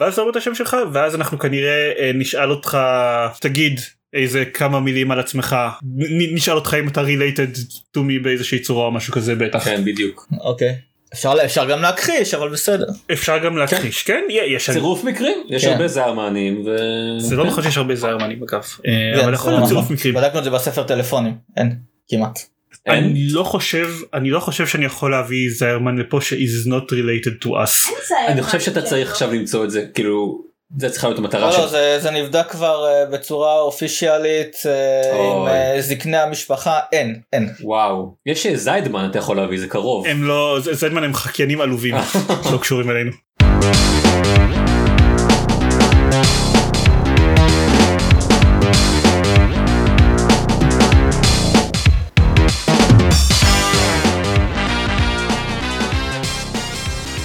ואז תאמר את השם שלך ואז אנחנו כנראה אה, נשאל אותך תגיד איזה כמה מילים על עצמך נ- נשאל אותך אם אתה related to me באיזושהי צורה או משהו כזה בטח כן בדיוק. אוקיי. אפשר אפשר גם להכחיש אבל בסדר. אפשר גם להכחיש כן יש צירוף מקרים יש כן. הרבה זרמנים. ו... זה לא נכון שיש הרבה זרמנים אגב אה, כן, אבל יכול לא להיות נכון. צירוף מקרים בדקנו את זה בספר טלפונים. אין. כמעט. אני לא חושב אני לא חושב שאני יכול להביא זיירמן לפה ש is not related to us אני חושב שאתה צריך עכשיו למצוא את זה כאילו זה צריכה להיות המטרה לא, לא, שלך. זה, זה נבדק כבר אה, בצורה אופישיאלית אה, עם. אה, זקני המשפחה אין אין וואו יש זיידמן אתה יכול להביא זה קרוב. הם לא זה- זיידמן הם חקיינים עלובים לא קשורים אלינו.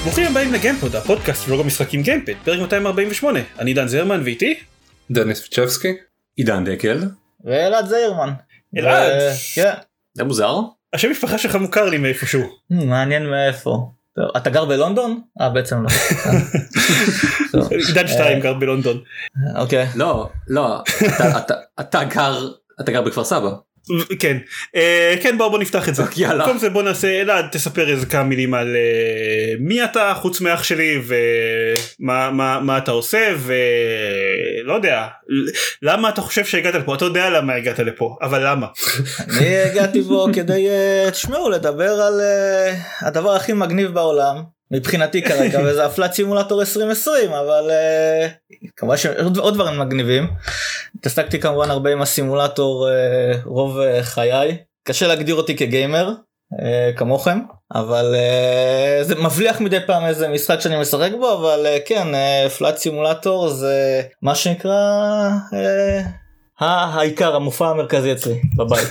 ברוכים הבאים לגיימפוד הפודקאסט של בלוג המשחקים גיימפאד פרק 248 אני דן זרמן ואיתי דניס פצ'בסקי. עידן דקל. ואלעד זיירמן. אלעד. כן. זה מוזר. השם משפחה שלך מוכר לי מאיפשהו Hmm, מעניין מאיפה. אתה גר בלונדון? אה בעצם לא. עידן שתיים גר בלונדון אוקיי. לא לא אתה גר אתה גר בכפר סבא. כן. אה, כן בוא בוא נפתח את זה. יאללה. במקום זה בוא נעשה אלעד תספר איזה כמה מילים על אה, מי אתה חוץ מאח שלי ומה מה מה אתה עושה ולא יודע. למה אתה חושב שהגעת לפה? אתה יודע למה הגעת לפה אבל למה? אני הגעתי בו כדי, אה, תשמעו, לדבר על הדבר הכי מגניב בעולם, מבחינתי כרגע, וזה הפלט סימולטור 2020, אבל אה, כמובן שעוד עוד דברים מגניבים. התעסקתי כמובן הרבה עם הסימולטור אה, רוב אה, חיי. קשה להגדיר אותי כגיימר, כמוכם, אבל זה מבליח מדי פעם איזה משחק שאני משחק בו, אבל כן, פלט סימולטור זה מה שנקרא... העיקר המופע המרכזי אצלי בבית.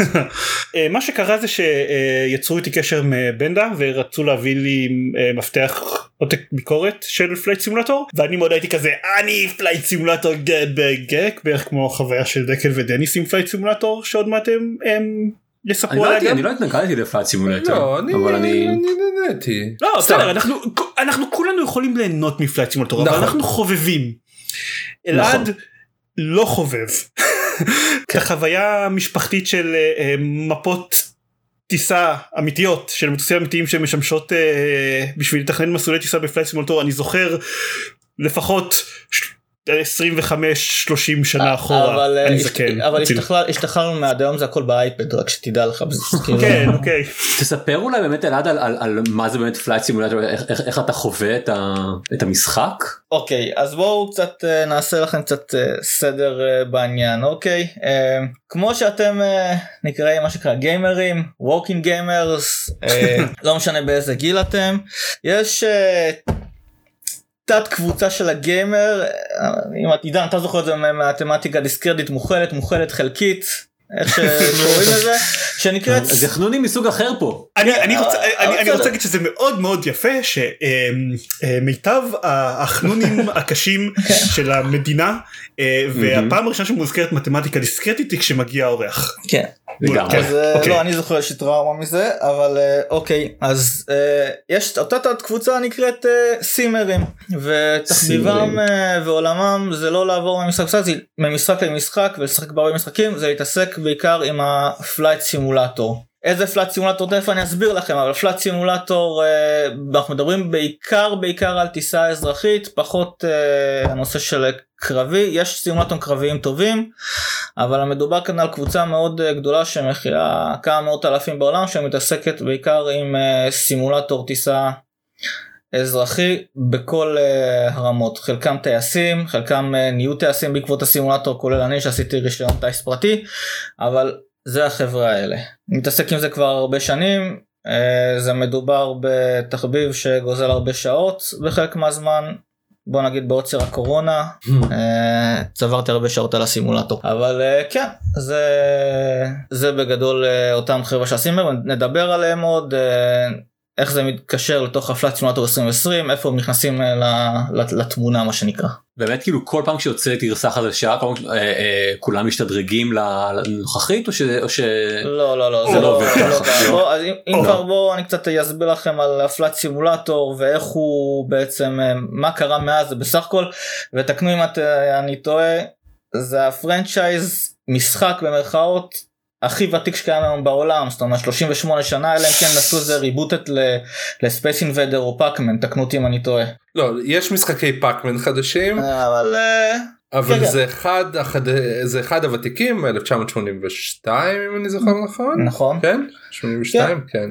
אה, מה שקרה זה שיצרו איתי קשר מבנדה ורצו להביא לי אה, מפתח עותק ביקורת של פלייט סימולטור ואני מאוד הייתי כזה אני פלייט סימולטור בגק בערך כמו החוויה של דקל ודניס עם פלייט סימולטור שעוד מעט הם, הם אני יספרו לא עליה גם. אני לא התנגדתי לפאט סימולטור. לא, אני אבל אני... אני נהניתי. לא. בסדר אנחנו אנחנו כולנו יכולים ליהנות מפלייט סימולטור אבל נכון. אנחנו חובבים. אלעד נכון. לא חובב. את החוויה המשפחתית של אה, אה, מפות טיסה אמיתיות של מטוסים אמיתיים שמשמשות אה, בשביל לתכנן מסלולי טיסה בפלייט סימולטור אני זוכר לפחות 25-30 שנה אחורה אבל, אה, אני השת- זקן. אבל השתחררנו מעד היום זה הכל באייפד רק שתדע לך. כאילו- כן אוקיי. תספר אולי באמת אלעד על, מה זה באמת Flight Simulator איך, אתה חווה את, המשחק. אוקיי אז בואו קצת אה, נעשה לכם קצת אה, סדר אה, בעניין אוקיי אה, כמו שאתם אה, נקראים מה שנקרא גיימרים walking gamers לא משנה באיזה גיל אתם יש. תת קבוצה של הגיימר אה, אם עידן אתה זוכר את זה מהמתמטיקה דיסקרטית מוכלת מוכלת חלקית איך שקוראים לזה שנקראת אז יחנונים מסוג אחר פה. אני, אני, רוצה, להגיד שזה מאוד מאוד יפה שמיטב החנונים הקשים של המדינה אה, והפעם הראשונה שמוזכרת מתמטיקה דיסקרטית היא כשמגיע האורח. כן. אז אה, אוקיי. לא אני זוכר יש לי טראומה מזה אבל אה, אוקיי אז אה, יש אותה תת קבוצה נקראת אה, סימרים ותחביבם. אה, ועולמם זה לא לעבור ממשחק למשחק ולשחק בהרבה משחקים זה להתעסק בעיקר עם ה Flight Simulator. איזה Flight Simulator תכף אני אסביר לכם אבל Flight Simulator אה, אנחנו מדברים בעיקר בעיקר על טיסה אזרחית פחות אה, הנושא של קרבי. יש סימולטורים קרביים טובים אבל מדובר כאן על קבוצה מאוד אה, גדולה שמכילה כמה מאות אלפים בעולם שמתעסקת בעיקר עם סימולטור טיסה אזרחי בכל אה, הרמות. חלקם טייסים חלקם אה, נהיו טייסים בעקבות הסימולטור כולל אני שעשיתי רישיון טייס פרטי אבל זה החברה האלה. מתעסק עם זה כבר הרבה שנים אה, זה מדובר בתחביב שגוזל הרבה שעות בחלק מהזמן. בוא נגיד בעוצר הקורונה אה, צברתי הרבה שעות על הסימולטור. אבל כן זה זה בגדול אותם חבר'ה שעשינו נדבר עליהם עוד איך זה מתקשר לתוך הפלט סימולטור 2020 איפה הם נכנסים אה, ל- ל- לתמונה מה שנקרא. באמת כאילו כל פעם שיוצאת גרסה חדשה כל פעם, אה, אה, כולם משתדרגים לנוכחית או ש... או ש... לא לא לא זה לא לא עובד לא ככה. ככה. אז אם-. כבר בואו אני קצת אסביר לכם על הפלט סימולטור ואיך הוא בעצם מה קרה מאז בסך הכל ותקנו אם את, אני טועה זה הפרנצ'ייז משחק במרכאות הכי ותיק שקיים היום בעולם זאת אומרת 38 שנה אלא אם כן נעשו איזה ריבוטת לספייס אינבדר או פאקמן תקנו אותי אם אני טועה. לא יש משחקי פאקמן חדשים אבל אה, אבל כן. זה אחד החד... זה אחד הוותיקים 1982 אם אני זוכר נכון נכון. כן 82 כן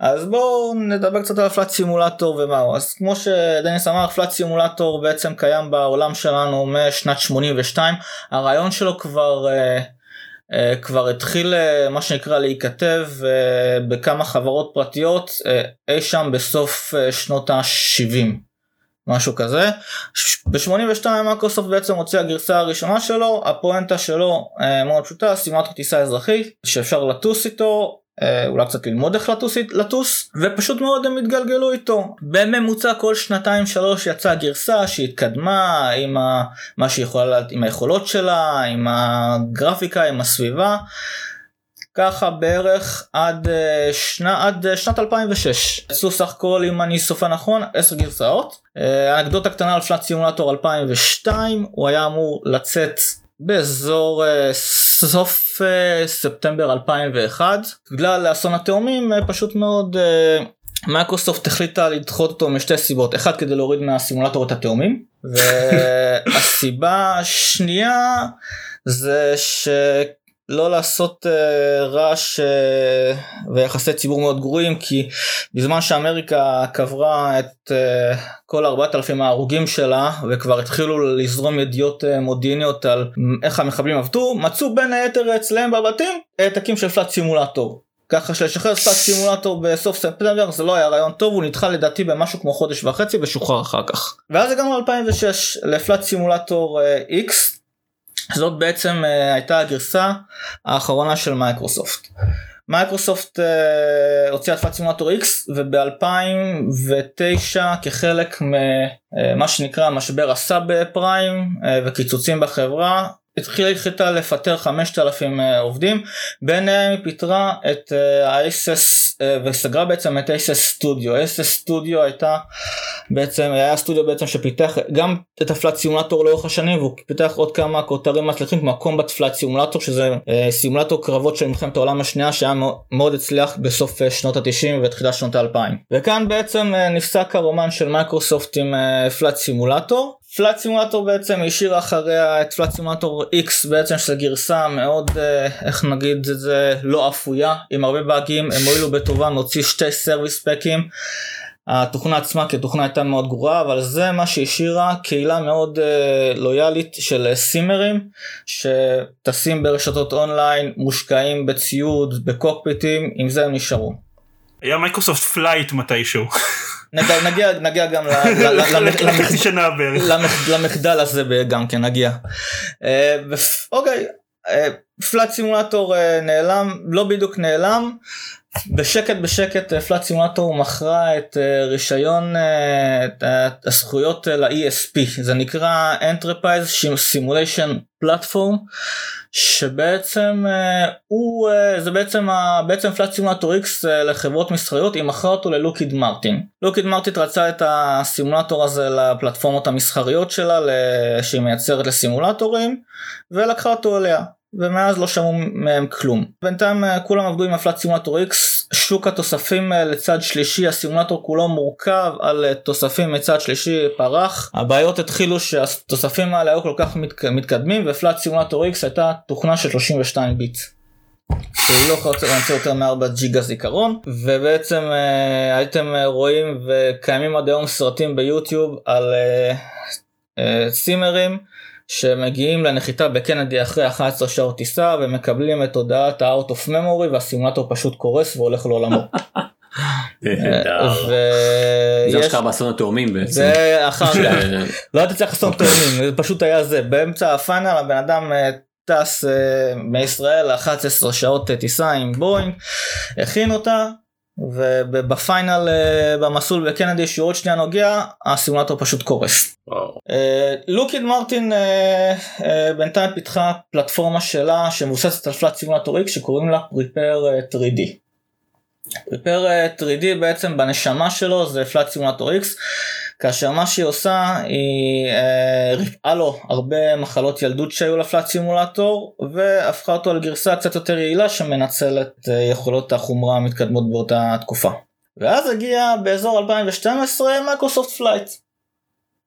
אז בואו נדבר קצת על הפלט סימולטור ומהו אז כמו שדניס אמר פלט סימולטור בעצם קיים בעולם שלנו משנת 82 הרעיון שלו כבר uh, כבר התחיל uh, מה שנקרא להיכתב uh, בכמה חברות פרטיות אי שם בסוף שנות ה-70 משהו כזה. ב-82 מייקרוסופט בעצם הוציאה הגרסה הראשונה שלו, הפואנטה שלו אה, מאוד פשוטה, סימולטור טיסה אזרחית, שאפשר לטוס איתו, אה, אולי קצת ללמוד איך לטוס, לטוס, ופשוט מאוד הם התגלגלו איתו. בממוצע כל שנתיים שלוש יצאה גרסה שהתקדמה עם ה, מה שהיא יכולה, עם היכולות שלה, עם הגרפיקה, עם הסביבה. ככה בערך עד, אה, שנה, עד אה, שנת 2006. יצאו סך הכל אם אני סופר נכון 10 גרסאות. אה, אנקדוטה קטנה על Flight Simulator 2002 הוא היה אמור לצאת באזור אה, סוף אה, ספטמבר 2001 בגלל אסון התאומים אה, פשוט מאוד מייקרוסופט החליטה לדחות אותו משתי סיבות. אחד כדי להוריד מהסימולטור את התאומים והסיבה השנייה זה ש... לא לעשות uh, רעש uh, ויחסי ציבור מאוד גרועים כי בזמן שאמריקה קברה את uh, כל 4,000 ההרוגים שלה וכבר התחילו לזרום ידיעות uh, מודיעיניות על איך המחבלים עבדו מצאו בין היתר אצלם בבתים העתקים של פלאט סימולטור. ככה שלשחרר פלאט סימולטור בסוף ספטמבר זה לא היה רעיון טוב הוא נדחה לדעתי במשהו כמו חודש וחצי ושוחרר אחר כך. ואז הגענו ל-2006 לפלאט סימולטור uh, X זאת בעצם uh, הייתה הגרסה האחרונה של מייקרוסופט. מייקרוסופט uh, הוציאה את Flight Simulator X וב-2009 כחלק ממה שנקרא משבר ה subprime uh, וקיצוצים בחברה התחילה החליטה לפטר 5,000 עובדים ביניהם היא פיטרה את ה-ACES וסגרה בעצם את ASS סטודיו. ASS סטודיו הייתה בעצם היה סטודיו בעצם שפיתח גם את ה Flight Simulator לאורך השנים והוא פיתח עוד כמה כותרים מצליחים כמו ה Combat Flight Simulator שזה סימולטור קרבות של מלחמת העולם השנייה שהיה מאוד הצליח בסוף שנות ה-90 ותחילת שנות ה-2000. וכאן בעצם נפסק הרומן של מייקרוסופט עם Flight Simulator. Flight Simulator בעצם השאירה אחריה את Flight Simulator X בעצם שזה גרסה מאוד איך נגיד את זה לא אפויה עם הרבה באגים הם הואילו בטובם להוציא שתי service pack ים. התוכנה עצמה כתוכנה הייתה מאוד גרועה אבל זה מה שהשאירה קהילה מאוד uh, לויאלית של סימרים שטסים ברשתות אונליין מושקעים בציוד בקוקפיטים עם זה הם נשארו. היה Microsoft Flight מתישהו. נגיע, נגיע גם. למחדל הזה גם כן נגיע. אוקיי, Flight Simulator נעלם, לא בדיוק נעלם. בשקט בשקט פלאט סימולטור מכרה את רישיון את הזכויות ל-ESP זה נקרא Enterprise Simulation Platform שבעצם הוא זה בעצם בעצם פלאט סימולטור X לחברות מסחריות היא מכרה אותו ללוקיד מרטין. לוקיד מרטין רצה את הסימולטור הזה לפלטפורמות המסחריות שלה שהיא מייצרת לסימולטורים ולקחה אותו אליה. ומאז לא שמעו מהם כלום. בינתיים כולם עבדו עם הפלאט סימולטור X, שוק התוספים לצד שלישי, הסימולטור כולו מורכב על תוספים מצד שלישי פרח. הבעיות התחילו שהתוספים האלה היו כל כך מתקדמים ופלאט סימולטור X הייתה תוכנה של 32 ביט. שהיא לא יכולה למצוא יותר מ-4 ג'יגה זיכרון ובעצם uh, הייתם רואים וקיימים עד היום סרטים ביוטיוב על uh, סימרים שמגיעים לנחיתה בקנדי אחרי 11 שעות טיסה ומקבלים את הודעת ה-out of memory והסימולטור פשוט קורס והולך לעולמו. זה מה שקרה באסון התאומים בעצם. זה אחר כך, לא הייתי צריך אסון תאומים, זה פשוט היה זה, באמצע הפאנל הבן אדם טס מישראל 11 שעות טיסה עם בואינג, הכין אותה ובפיינל אה, במסלול בקנדי שהוא עוד שנייה נוגע הסימולטור פשוט קורס. אה, לוקיד מרטין אה, בינתיים פיתחה פלטפורמה שלה שמבוססת על פלאט סימולטור X שקוראים לה פריפר 3D. פריפר 3D בעצם בנשמה שלו זה פלאט סימולטור X כאשר מה שהיא עושה היא אה, ריפאה לו הרבה מחלות ילדות שהיו לפלאט סימולטור והפכה אותו לגרסה קצת יותר יעילה שמנצלת אה, יכולות החומרה המתקדמות באותה תקופה. ואז הגיע באזור 2012 Microsoft Flight.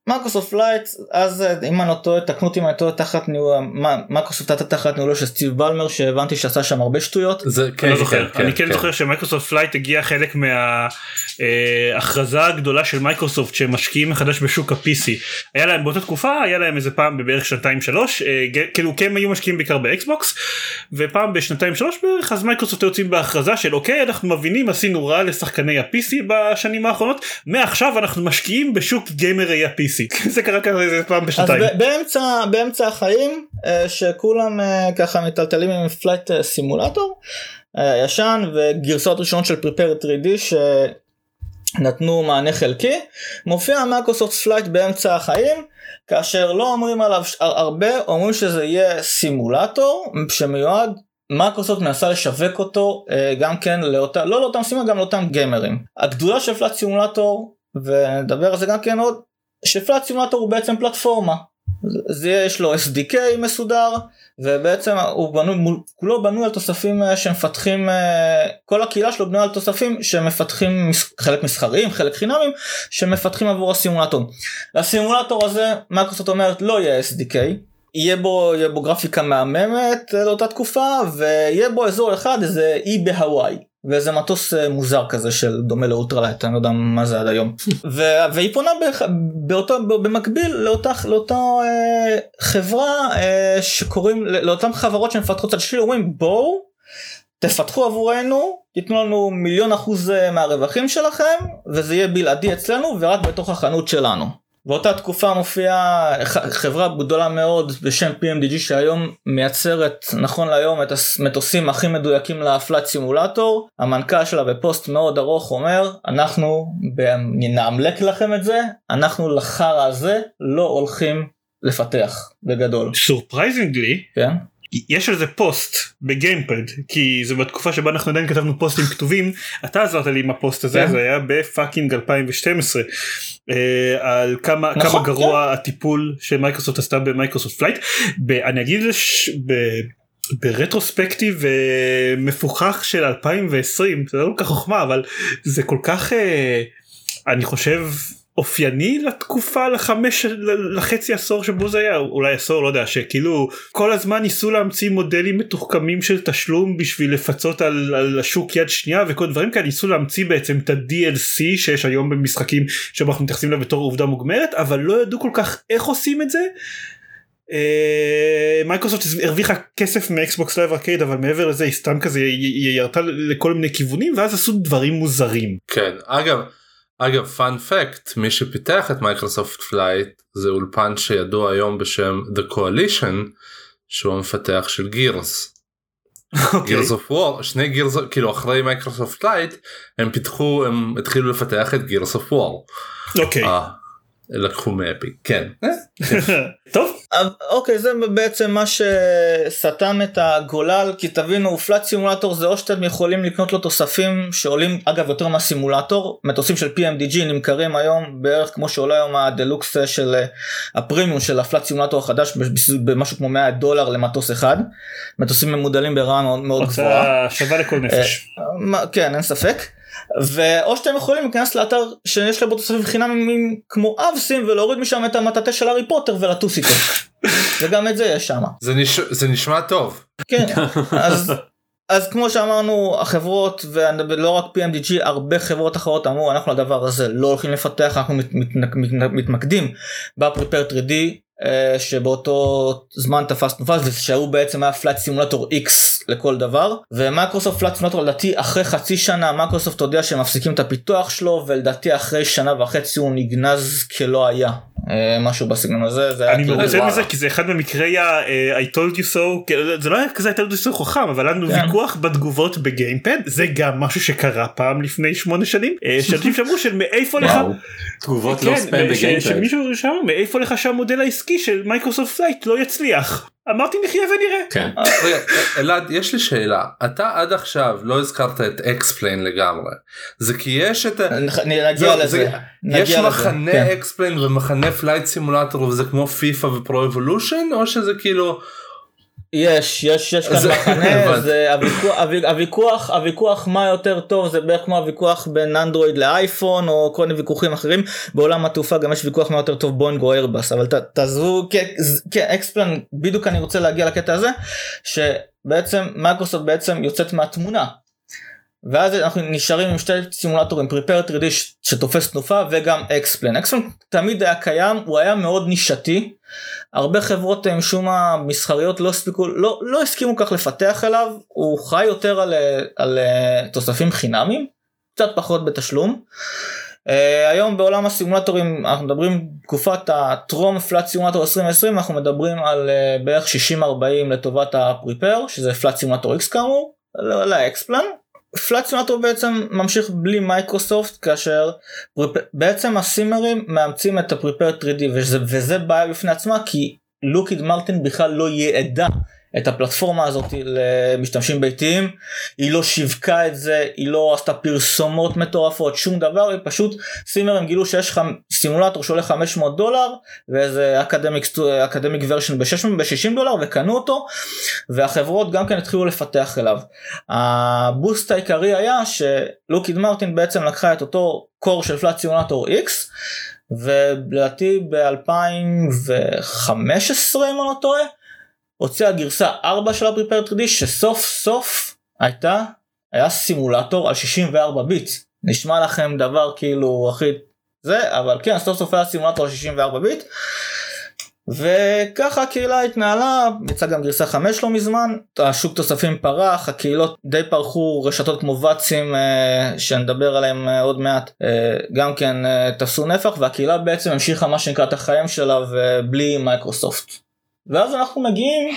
Microsoft Flight אז אה, אם אני לא טועה תקנו אותי אם אני טועה תחת ניהול מה- מייקרוסופט הייתה תחת ניהולו של סטיב בלמר שהבנתי שעשה שם הרבה שטויות. זה כן, אני לא זוכר, כן, אני כן כן. זוכר ש Microsoft Flight הגיע חלק מההכרזה הגדולה של מייקרוסופט שהם משקיעים מחדש בשוק ה-PC. היה להם באותה תקופה היה להם איזה פעם בבערך שנתיים שלוש אה, כאילו כן היו משקיעים בעיקר ב Xbox ופעם בשנתיים שלוש בערך אז מייקרוסופט יוצאים בהכרזה של אוקיי אנחנו מבינים עשינו רע לשחקני ה-PC בשנים האחרונות מעכשיו אנחנו משקיעים בשוק גיימרי ה-PC זה קרה כזה איזה פעם אז בשנתיים. ב- באמצע באמצע החיים אה, שכולם אה, ככה מטלטלים עם Flight Simulator אה, ישן וגרסאות ראשונות של Prepar3D שנתנו מענה חלקי מופיע Microsoft Flight באמצע החיים כאשר לא אומרים עליו ש- הר- הרבה אומרים שזה יהיה סימולטור שמיועד מייקרוסופט מנסה לשווק אותו גם כן לאותה לא לאותם סימולטור גם לאותם גיימרים הגדולה של Flight Simulator ונדבר על זה גם כן עוד ש Flight Simulator הוא בעצם פלטפורמה. זה יש לו SDK מסודר ובעצם הוא בנוי כולו בנוי על תוספים אה, שמפתחים אה, כל הקהילה שלו בנויה על תוספים שמפתחים חלק מסחריים חלק חינמים שמפתחים עבור הסימולטור. לסימולטור הזה מייקרוסופט אומרת לא יהיה SDK יהיה בו, יהיה בו גרפיקה מהממת אה, לאותה תקופה ויהיה בו אזור אחד איזה אי בהוואי ואיזה מטוס אה, מוזר כזה של דומה לאולטרלייט אני לא יודע מה זה עד היום ו- והיא פונה באח- באותו במקביל לאותה לאותה אה, חברה אה, שקוראים לאותן חברות שמפתחות על שביל אומרים בואו תפתחו עבורנו תיתנו לנו מיליון אחוז אה, מהרווחים שלכם וזה יהיה בלעדי אצלנו ורק בתוך החנות שלנו. באותה תקופה מופיעה חברה גדולה מאוד בשם PMDG שהיום מייצרת נכון להיום את המטוסים הכי מדויקים ל Flight Simulator. המנכ"ל שלה בפוסט מאוד ארוך אומר אנחנו נאמלק לכם את זה אנחנו לחרא הזה לא הולכים לפתח בגדול. surprisingly כן יש על זה פוסט בגיימפוד כי זה בתקופה שבה אנחנו עדיין כתבנו פוסטים כתובים. אתה עזרת לי עם הפוסט הזה כן. זה היה ב fucking 2012 אה, על כמה נכון, כמה גרוע הטיפול שמייקרוסופט עשתה ב Microsoft Flight. אני אגיד לש... ב... ברטרוספקטיב אה, מפוכח של 2020 זה לא כל כך חוכמה אבל זה כל כך אה, אני חושב אופייני לתקופה לחמש לחצי עשור שבו זה היה אולי עשור לא יודע שכאילו כל הזמן ניסו להמציא מודלים מתוחכמים של תשלום בשביל לפצות על, על השוק יד שנייה וכל דברים כאלה ניסו להמציא בעצם את ה-DLC שיש היום במשחקים שבו אנחנו מתייחסים אליו בתור עובדה מוגמרת אבל לא ידעו כל כך איך עושים את זה. אה, מייקרוסופט הרוויחה כסף מ Xbox Live Arcade אבל מעבר לזה היא סתם כזה היא ירתה לכל מיני כיוונים ואז עשו דברים מוזרים. כן אגב אגב fun fact מי שפיתח את Microsoft Flight זה אולפן שידוע היום בשם The Coalition שהוא המפתח של Gears. Gears of War שני Gears כאילו אחרי Microsoft Flight הם פיתחו הם התחילו לפתח את Gears of War. אוקיי. לקחו מ Epic כן. טוב אז, אוקיי זה בעצם מה שסתם את הגולל כי תבינו Flight Simulator זה או שאתם יכולים לקנות לו תוספים שעולים אגב יותר מהסימולטור מטוסים של PMDG נמכרים היום בערך כמו שעולה היום הדלוקס של אה, הפרימיום של הפלאט סימולטור החדש במשהו כמו 100 דולר למטוס אחד מטוסים ממודלים ברמה מאוד, מאוד גבוהה. שווה לכל נפש. מה- כן אין ספק. ואו שאתם יכולים להיכנס לאתר שיש לו בו תוספים חינמים כמו אבסים ולהוריד משם את המטאטה של הארי פוטר ולטוס איתו. וגם את זה יש שם. זה, נש... זה נשמע טוב. כן, אז, אז כמו שאמרנו החברות ולא רק PMDG הרבה חברות אחרות אמרו אנחנו לדבר הזה לא הולכים לפתח אנחנו מת, מת, מת, מתמקדים ב Prepar3D אה, שבאותו זמן תפס תנופה ושהוא בעצם היה Flight Simulator X לכל דבר. ו Microsoft Flight Simulator לדעתי אחרי חצי שנה מייקרוסופט הודיע שהם מפסיקים את הפיתוח שלו ולדעתי אחרי שנה וחצי הוא נגנז כלא היה. אה, משהו בסגנון הזה. זה היה אני כאילו- מרוצה. מזה כי זה אחד ממקרי ה- אה, I told you so זה לא היה כזה I told you so חכם אבל היה לנו כן. ויכוח בתגובות בגיימפוד זה גם משהו שקרה פעם לפני שמונה שנים אה, שאנשים שאמרו של מאיפה לך. תגובות לא כן, ספאם ש- בגיימפוד. שמישהו שאמר מאיפה לך שהמודל העסקי של Microsoft Flight לא יצליח אמרתי נחיה ונראה. כן. רגע, אלעד יש לי שאלה אתה עד עכשיו לא הזכרת את X-Plane לגמרי זה כי יש את נגיע לזה. יש מחנה כן. X-Plane ומחנה Flight Simulator וזה כמו FIFA ו Pro Evolution או שזה כאילו יש יש יש כאן מחנה. זה הוויכוח הוויכוח- הוויכוח מה יותר טוב זה בערך כמו הוויכוח בין אנדרואיד לאייפון או כל מיני ויכוחים אחרים בעולם התעופה גם יש ויכוח מה יותר טוב בואינג או איירבס אבל ת- תעזבו כן, כן X-Plane בדיוק אני רוצה להגיע לקטע הזה שבעצם מייקרוסופט בעצם יוצאת מהתמונה. ואז אנחנו נשארים עם שתי סימולטורים Prepar3D ש- שתופס תנופה וגם X-Plane. X-Plane תמיד היה קיים הוא היה מאוד נישתי הרבה חברות אה, משום מה מסחריות לא הספיקו לא לא הסכימו כך לפתח אליו הוא חי יותר על, אה, על אה, תוספים חינמים קצת פחות בתשלום. אה, היום בעולם הסימולטורים אנחנו מדברים תקופת הטרום Flight Simulator 2020 אנחנו מדברים על אה, בערך 60-40 לטובת ה Prepar שזה Flight Simulator X כאמור לא- ל X-Plane. Flight בעצם ממשיך בלי מייקרוסופט כאשר בעצם הסימרים מאמצים את ה Prepar3D וזה, וזה בעיה בפני עצמה כי לוקהיד מרטין בכלל לא יעדה את הפלטפורמה הזאת למשתמשים ביתיים, היא לא שיווקה את זה, היא לא עשתה פרסומות מטורפות, שום דבר, היא פשוט, סימר הם גילו שיש לך סימולטור שעולה 500 דולר ואיזה אקדמיק, ורשן ב-60 דולר וקנו אותו והחברות גם כן התחילו לפתח אליו. הבוסט העיקרי היה שלוקיד מרטין בעצם לקחה את אותו קור של פלאט סימולטור X ולדעתי ב-2015 אם אני לא טועה הוציאה גרסה 4 של ה Prepar3D שסוף סוף הייתה היה סימולטור על 64 ביט נשמע לכם דבר כאילו הכי זה אבל כן סוף סוף היה סימולטור על 64 ביט וככה הקהילה התנהלה יצאה גם גרסה 5 לא מזמן השוק תוספים פרח הקהילות די פרחו רשתות כמו VATSIM אה, שנדבר עליהם אה, עוד מעט אה, גם כן אה, תפסו נפח והקהילה בעצם המשיכה מה שנקרא את החיים שלה ובלי מייקרוסופט. ואז אנחנו מגיעים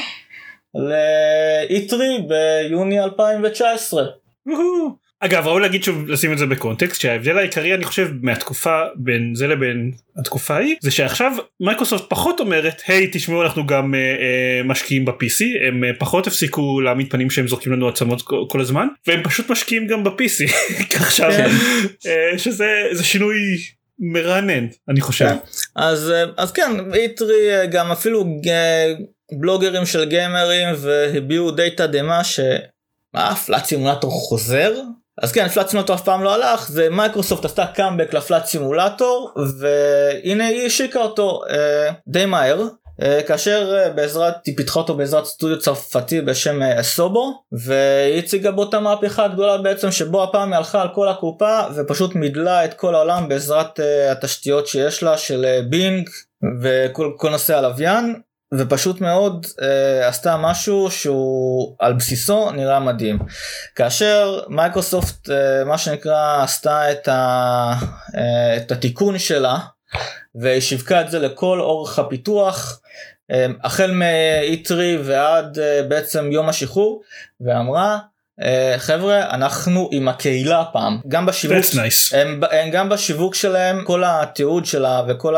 ל-E3 ביוני 2019. וואו. אגב ראוי להגיד שוב לשים את זה בקונטקסט שההבדל העיקרי אני חושב מהתקופה בין זה לבין התקופה ההיא זה שעכשיו מייקרוסופט פחות אומרת היי תשמעו אנחנו גם אה, אה, משקיעים ב-PC הם אה, פחות הפסיקו להעמיד פנים שהם זורקים לנו עצמות כל, כל הזמן והם פשוט משקיעים גם ב-PC עכשיו כן. אה, שזה זה שינוי מרענן אני חושב. כן. אז, אה, אז כן, E3 אה, גם אפילו אה, בלוגרים של גיימרים והביעו די תדהמה שמה Flight Simulator חוזר? אז כן Flight Simulator אף פעם לא הלך זה מייקרוסופט עשתה קאמבק ל Flight Simulator והנה היא השיקה אותו אה, די מהר כאשר אה, בעזרת היא פיתחה אותו בעזרת סטודיו צרפתי בשם אה, Asobo והיא הציגה בו את המהפכה הגדולה בעצם שבו הפעם היא הלכה על כל הקופה ופשוט מידלה את כל העולם בעזרת אה, התשתיות שיש לה של אה, Bing וכל כל נושא הלוויין ופשוט מאוד אה, עשתה משהו שהוא על בסיסו נראה מדהים. כאשר מייקרוסופט אה, מה שנקרא עשתה את, ה, אה, את התיקון שלה והיא שיווקה את זה לכל אורך הפיתוח אה, החל מ-E3 ועד אה, בעצם יום השחרור ואמרה אה, חבר'ה אנחנו עם הקהילה הפעם גם בשיווק nice. הם, הם גם בשיווק שלהם כל התיעוד שלה וכל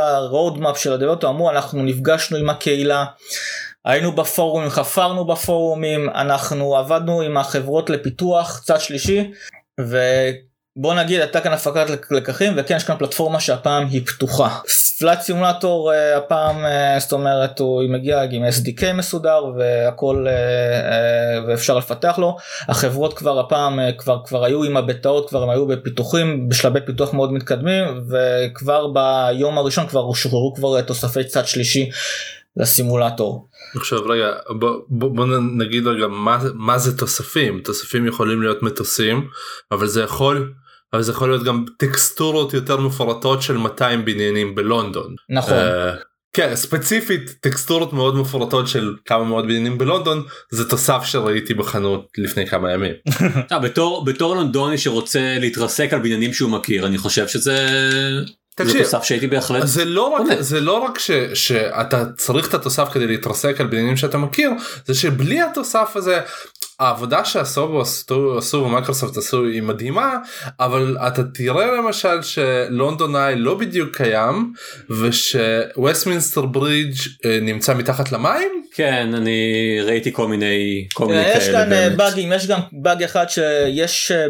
מאפ של הדעות אמרו אנחנו נפגשנו עם הקהילה. היינו בפורומים חפרנו בפורומים אנחנו עבדנו עם החברות לפיתוח צד שלישי ובוא נגיד הייתה כאן הפקת לק- לקחים וכן יש כאן פלטפורמה שהפעם היא פתוחה. פלאט סימולטור אה, הפעם אה, זאת אומרת הוא מגיע עם SDK מסודר והכל אה, ואפשר לפתח לו החברות כבר הפעם כבר כבר היו עם הבטאות כבר הם היו בפיתוחים בשלבי פיתוח מאוד מתקדמים וכבר ביום הראשון כבר שוחררו כבר תוספי צד שלישי לסימולטור. עכשיו רגע בוא, בוא, בוא נגיד רגע מה, מה זה תוספים תוספים יכולים להיות מטוסים אבל זה יכול אבל זה יכול להיות גם טקסטורות יותר מפורטות של 200 בניינים בלונדון. נכון. אה, כן ספציפית טקסטורות מאוד מפורטות של כמה מאות בניינים בלונדון זה תוסף שראיתי בחנות לפני כמה ימים. אה, בתור בתור לונדוני שרוצה להתרסק על בניינים שהוא מכיר אני חושב שזה זה תקשיב, תוסף שהייתי בהחלט זה לא רק. זה לא רק ש, שאתה צריך את התוסף כדי להתרסק על בניינים שאתה מכיר זה שבלי התוסף הזה העבודה שעשו בו עשו, במייקרוסופט עשו היא מדהימה אבל אתה תראה למשל ש London Eye לא בדיוק קיים וש Westminster Bridge אה, נמצא מתחת למים כן אני ראיתי כל מיני כל מיני יש כאלה כאן אה, באמת. באגים יש גם באג אחד שיש אה,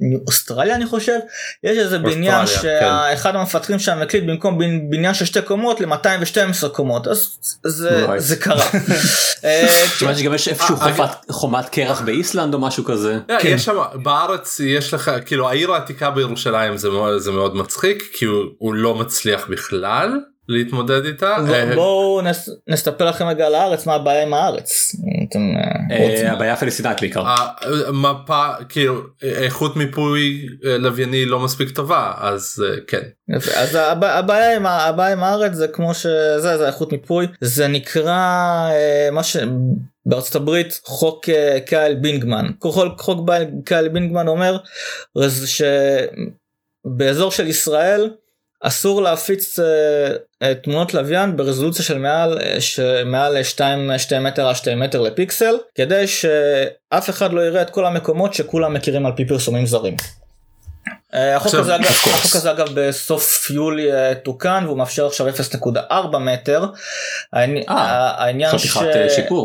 באוסטרליה אני חושב יש איזה בניין אוסטרליה, שאחד המפתחים שם הקליט במקום בנ- בניין של שתי קומות ל-212 קומות אז זה Right. זה קרה. אה, שגם יש איפשהו אה, חומת- חומת קרח באיסלנד או משהו כזה. כן. יש שם בארץ יש לך כאילו העיר העתיקה בירושלים זה מאוד זה מאוד מצחיק כי הוא, הוא לא מצליח בכלל להתמודד איתה. בוא- אה, בואו נס- נספר לכם רגע על הארץ מה הבעיה עם הארץ. אתם, אה, רוצים? אה, הבעיה הפלסטינית בעיקר. המפה כאילו איכות מיפוי אה, לווייני לא מספיק טובה אז כן. אז הב- הבעיה עם, ה- הבעיה עם הארץ זה כמו שזה זה איכות מיפוי זה נקרא מה ש... בארצות הברית חוק קייל בינגמן חוק, קייל בינגמן אומר שבאזור של ישראל אסור להפיץ אה, תמונות לוויין ברזולוציה של מעל אה, שמעל 2, 2 מטר על 2 מטר לפיקסל כדי שאף אחד לא יראה את כל המקומות שכולם מכירים על פי פרסומים זרים. החוק הזה אגב. החוק הזה אגב בסוף יולי תוקן והוא מאפשר עכשיו 0.4 מטר. העני- העניין.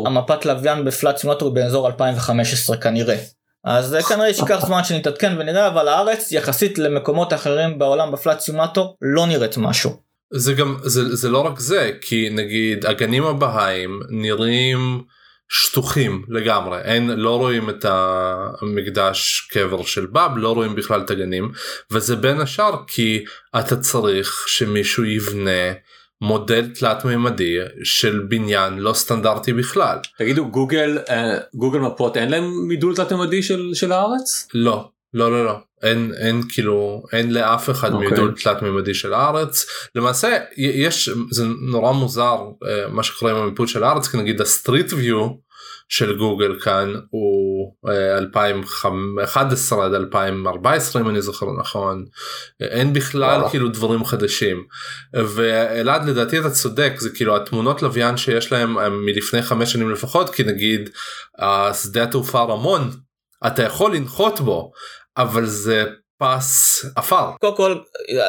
שהמפת לוויין בפלאט סימולטור באזור 2015 כנראה. אז אה, כנראה שייקח זמן שנתעדכן ונראה אבל הארץ יחסית למקומות אחרים בעולם בפלאט סימולטור לא נראית משהו. זה גם זה, זה לא רק זה כי נגיד הגנים הבהאיים נראים שטוחים לגמרי אין לא רואים את המקדש קבר של באב לא רואים בכלל את הגנים וזה בין השאר כי אתה צריך שמישהו יבנה מודל תלת מימדי של בניין לא סטנדרטי בכלל תגידו גוגל אה, גוגל מפות אין להם מידול תת-ממדי של של הארץ? לא לא לא לא אין אין כאילו אין לאף אחד אוקיי. מידול תלת מימדי של הארץ למעשה יש זה נורא מוזר אה, מה שקורה עם המיפוי של הארץ כי נגיד ה Street View של גוגל כאן הוא אה, 2011 עד 2014 אם אני זוכר נכון אה, אין בכלל וואלה. כאילו דברים חדשים ואלעד לדעתי אתה צודק זה כאילו התמונות לוויין שיש להם הם מלפני חמש שנים לפחות כי נגיד השדה התעופה רמון אתה יכול לנחות בו אבל זה פס עפר קודם כל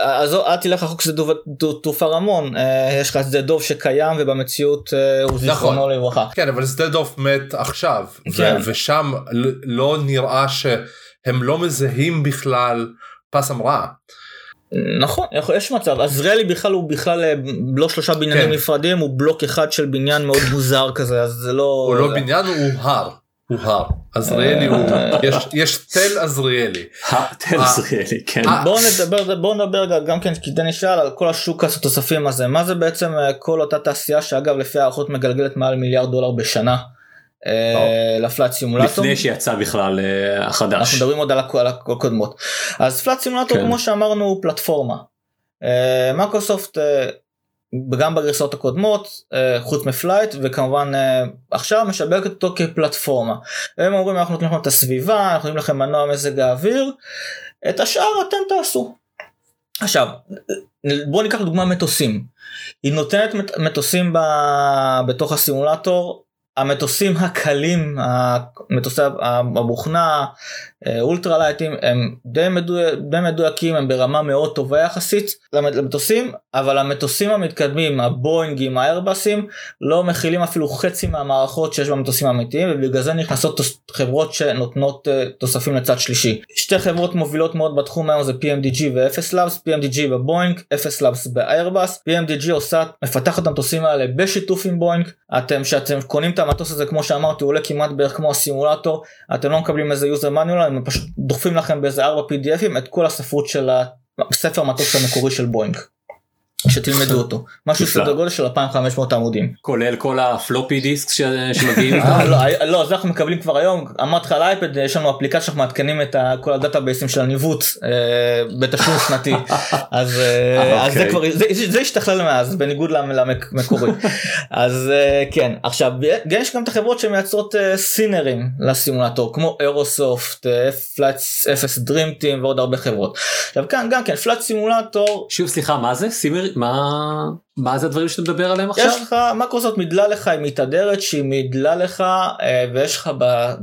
אז אל תלך רחוק דוב- דו- תעופה רמון אה, יש לך שדה דוב שקיים ובמציאות אה, הוא זיכרונו לברכה. כן אבל שדה דוב מת עכשיו כן. ושם לא נראה שהם לא מזהים בכלל פס המראה. נכון יש מצב עזריאלי בכלל הוא בכלל אה, לא שלושה בניינים כן. נפרדים הוא בלוק אחד של בניין מאוד מוזר כזה אז זה לא. הוא לא בניין הוא הר. הוא הר. עזריאלי הוא יש יש תל עזריאלי. תל אה. עזריאלי כן. אה. בואו נדבר בואו נדבר גם כן כי דני שאל על כל השוק התוספים הזה מה זה בעצם אה, כל אותה תעשייה שאגב לפי הערכות מגלגלת מעל מיליארד דולר בשנה. אה, לפלאט סימולטור. לפני שיצא בכלל אה, אנחנו החדש. מדברים עוד על הקודמות. אז פלאט סימולטור כן. כמו שאמרנו הוא פלטפורמה. אה, מייקרוסופט אה, גם בגרסאות הקודמות אה, חוץ מ Flight וכמובן אה, עכשיו משווקת אותו כפלטפורמה. הם אומרים אנחנו נותנים לכם את הסביבה אנחנו נותנים לכם מנוע מזג האוויר את השאר אתם תעשו. עכשיו בואו ניקח דוגמה מטוסים. היא נותנת מט- מטוסים ב... בתוך הסימולטור המטוסים הקלים המטוסי הבוכנה אה, אולטרה לייטים הם די, מדוי... די מדויקים הם ברמה מאוד טובה יחסית למ- למטוסים אבל המטוסים המתקדמים הבואינגים האיירבסים לא מכילים אפילו חצי מהמערכות שיש במטוסים האמיתיים ובגלל זה נכנסות תוס... חברות שנותנות uh, תוספים לצד שלישי. שתי חברות מובילות מאוד בתחום היום זה PMDG ו-Efes Labs, PMDG בבואינג, Efes Labs באיירבס, PMDG עושה, מפתחת את המטוסים האלה בשיתוף עם בואינג, אתם שאתם קונים את המטוס הזה כמו שאמרתי עולה כמעט בערך כמו הסימולטור, אתם לא מקבלים איזה user manual, הם פשוט דוחפים לכם באיזה 4 PDFים את כל הספרות של הספר המטוס המקורי של בואינג. שתלמדו אותו משהו. סדר גודל של 2500 עמודים. כולל כל הפלופי דיסק שמגיעים אה. לא, אה, לא, זה אנחנו מקבלים כבר היום, אמרתי לך על האייפד, יש לנו אפליקציה שאנחנו מעדכנים את כל הדאטאבייסים של הניווט אה, בתשלום שנתי, אז אה, אה, זה אוקיי. כבר, זה- זה זה השתכלל מאז, בניגוד למ- למקורי. אז אה, כן, עכשיו, יש גם את החברות שמייצרות אה, סינרים לסימולטור, כמו אירוסופט, פלאטס 0 דרימטים ועוד הרבה חברות. עכשיו כאן גם כן, פלאט סימולטור, שוב סליחה מה זה סימר מה מה זה הדברים שאתה מדבר עליהם עכשיו? יש לך מקרוסופט מידלה לך היא מתהדרת שהיא מידלה לך אה, ויש לך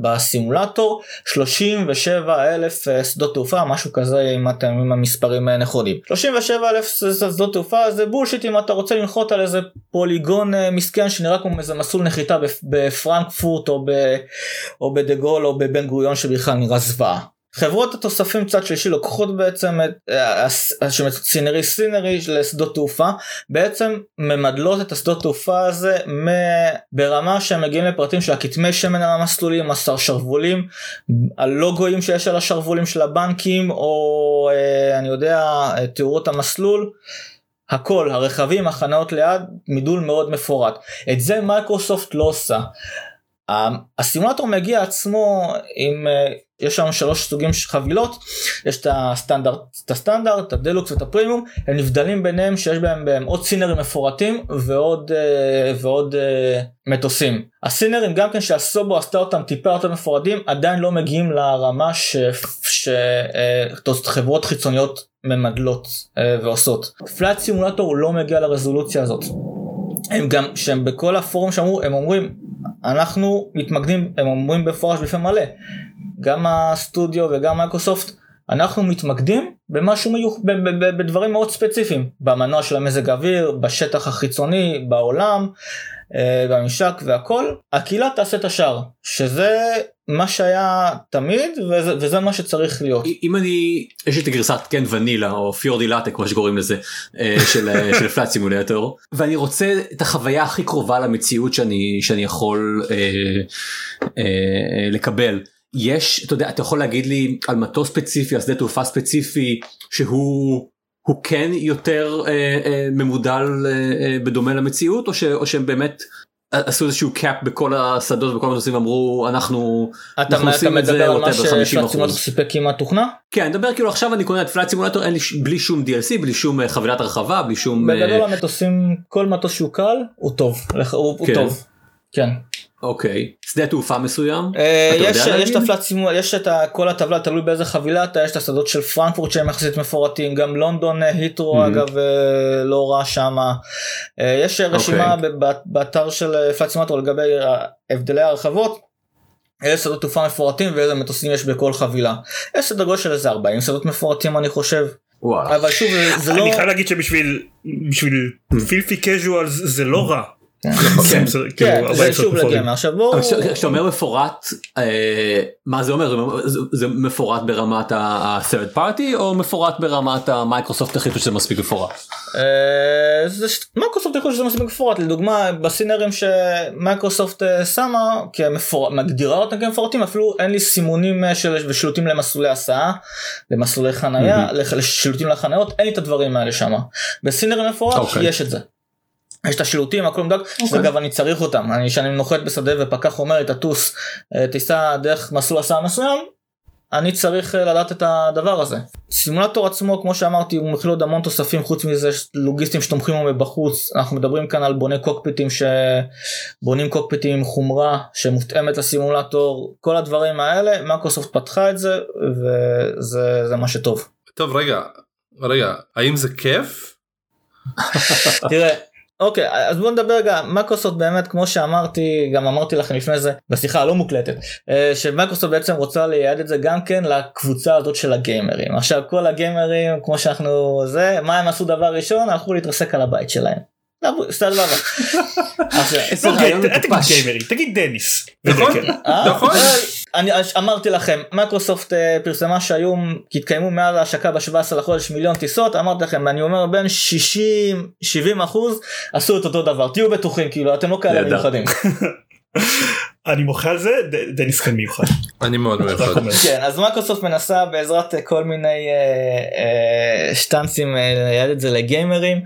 בסימולטור 37 אלף אה, שדות תעופה משהו כזה אם אתם עם המספרים אה, נכונים 37 אלף שדות תעופה זה בולשיט אם אתה רוצה לנחות על איזה פוליגון מסכן שנראה כמו איזה מסלול נחיתה בפ- בפרנקפורט או בדה גול או בבן גוריון שבכלל נראה זוועה. חברות התוספים צד שלישי לוקחות בעצם את אה, הס- סינרי סינרי לשדות תעופה בעצם ממדלות את השדות תעופה הזה. ברמה שהם מגיעים לפרטים של הכתמי שמן על המסלולים, השרוולים, הלוגויים שיש על השרוולים של הבנקים או אה, אני יודע אה, תאורות המסלול. הכל, הרכבים, החניות ליד, מידול מאוד מפורט. את זה מייקרוסופט לא עושה. הסימולטור מגיע עצמו עם, יש שם שלוש סוגים של חבילות, יש את הסטנדרט, את הסטנדרט, את הדלוקס ואת הפרימיום, הם נבדלים ביניהם שיש בהם, בהם עוד סינרים מפורטים ועוד, אה, ועוד אה, מטוסים. הסינרים גם כן ש Asobo עשתה אותם טיפה יותר מפורטים, עדיין לא מגיעים לרמה שחברות חיצוניות ממדלות אה, ועושות. פלאט סימולטור לא מגיע לרזולוציה הזאת. הם גם, שהם בכל הפורום שאמרו, הם אומרים, אנחנו מתמקדים, הם אומרים בפורש בפה מלא, גם הסטודיו וגם מייקרוסופט, אנחנו מתמקדים במשהו מיוח, ב- ב- ב- בדברים מאוד ספציפיים, במנוע של המזג אוויר, בשטח החיצוני, בעולם, אה, בממשק והכל, הקהילה תעשה את השאר, שזה מה שהיה תמיד וזה, וזה מה שצריך להיות. אם אני יש לי את הגרסת כן ונילה או פיורדי לאטה כמו שקוראים לזה אה, של אה, של פלאט סימולטור ואני רוצה את החוויה הכי קרובה למציאות שאני שאני יכול אה, אה, לקבל. יש אתה יודע אתה יכול להגיד לי על מטוס ספציפי על שדה תעופה ספציפי שהוא הוא כן יותר אה, אה, ממודל אה, אה, בדומה למציאות או, ש, או שהם באמת עשו איזשהו קאפ בכל השדות וכל המטוסים אמרו אנחנו אתה, אנחנו אתה מדבר על מה whatever, 50%. שפלאט סימולטור סיפק כמעט תוכנה? כן, אני מדבר כאילו עכשיו אני קונה את פלאט סימולטור אין לי בלי שום DLC, בלי שום אה, חבילת הרחבה, בלי שום... אה, בגדול המטוסים, כל מטוס שהוא קל הוא טוב, הוא, הוא כן. טוב. כן. אוקיי. שדה תעופה מסוים? אה, יש יש סימול, יש את ה- כל הטבלה תלוי באיזה חבילה אתה, יש את השדות של פרנקפורט שהם יחסית מפורטים, גם לונדון אה, היטרו Mhm. אגב אה, לא רע שמה. יש רשימה אוקיי. ב- באתר של פלאט סימולטור לגבי הבדלי הרחבות. איזה שדות תעופה מפורטים ואיזה מטוסים יש בכל חבילה. יש סדר גודל של איזה 40 שדות מפורטים אני חושב. וואלה. אבל שוב זה- זה לא... אני חייב להגיד שבשביל בשביל פילפי קז'ואל זה לא רע. כן. כן. זה כן, כאילו, זה 40 שוב שעות לגמרי. עכשיו בואו... כשאתה אומר מפורט, אה, מה זה אומר? זה מפורט ברמת ה-third party או מפורט ברמת המייקרוסופט החליטו שזה מספיק מפורט? אה, מייקרוסופט יכול שזה מספיק מפורט לדוגמה בסינרים שמייקרוסופט אה, שמה מגדירה אותם כמפורטים אפילו אין לי סימונים אה, של ושילוטים למסלולי הסעה למסלולי חנייה לח- לשילוטים לחניות אין לי את הדברים האלה שמה בסינרים מפורט אוקיי. יש את זה. יש את השילוטים הכל מדויק אוקיי. אגב אני צריך אותם אני שאני נוחת בשדה ופקח אומר לי תטוס אה, תיסע דרך מסלול הסעה מסוים אני צריך אה, לדעת את הדבר הזה. סימולטור עצמו כמו שאמרתי הוא מכיל עוד המון תוספים חוץ מזה יש לוגיסטים שתומכים בו מבחוץ אנחנו מדברים כאן על בוני קוקפיטים שבונים קוקפיטים עם חומרה שמותאמת לסימולטור כל הדברים האלה מייקרוסופט פתחה את זה וזה זה מה שטוב. טוב רגע רגע האם זה כיף? תראה. אוקיי אז בוא נדבר רגע מייקרוסופט באמת כמו שאמרתי גם אמרתי לכם לפני זה בשיחה הלא מוקלטת אה, שמייקרוסופט בעצם רוצה לייעד את זה גם כן לקבוצה הזאת של הגיימרים עכשיו כל הגיימרים כמו שאנחנו זה מה הם עשו דבר ראשון הלכו להתרסק על הבית שלהם. סבבה. עכשיו, איזה רעיון אל תגיד מטופש. גיימרים תגיד דניס. נכון. ודקל. אה? נכון. אה, אני אמרתי לכם מייקרוסופט אה, פרסמה שהיום התקיימו מאז ההשקה ב-17 לחודש מיליון טיסות אמרתי לכם אני אומר בין 60 70 אחוז עשו את אותו דבר תהיו בטוחים כאילו אתם לא כאלה. מיוחדים. אני מוחה על זה דניס כאן מיוחד. אני מאוד מיוחד. כן אז מייקרוסופט מנסה בעזרת אה, כל מיני אה, אה, שטאנצים אה, לייעד את זה לגיימרים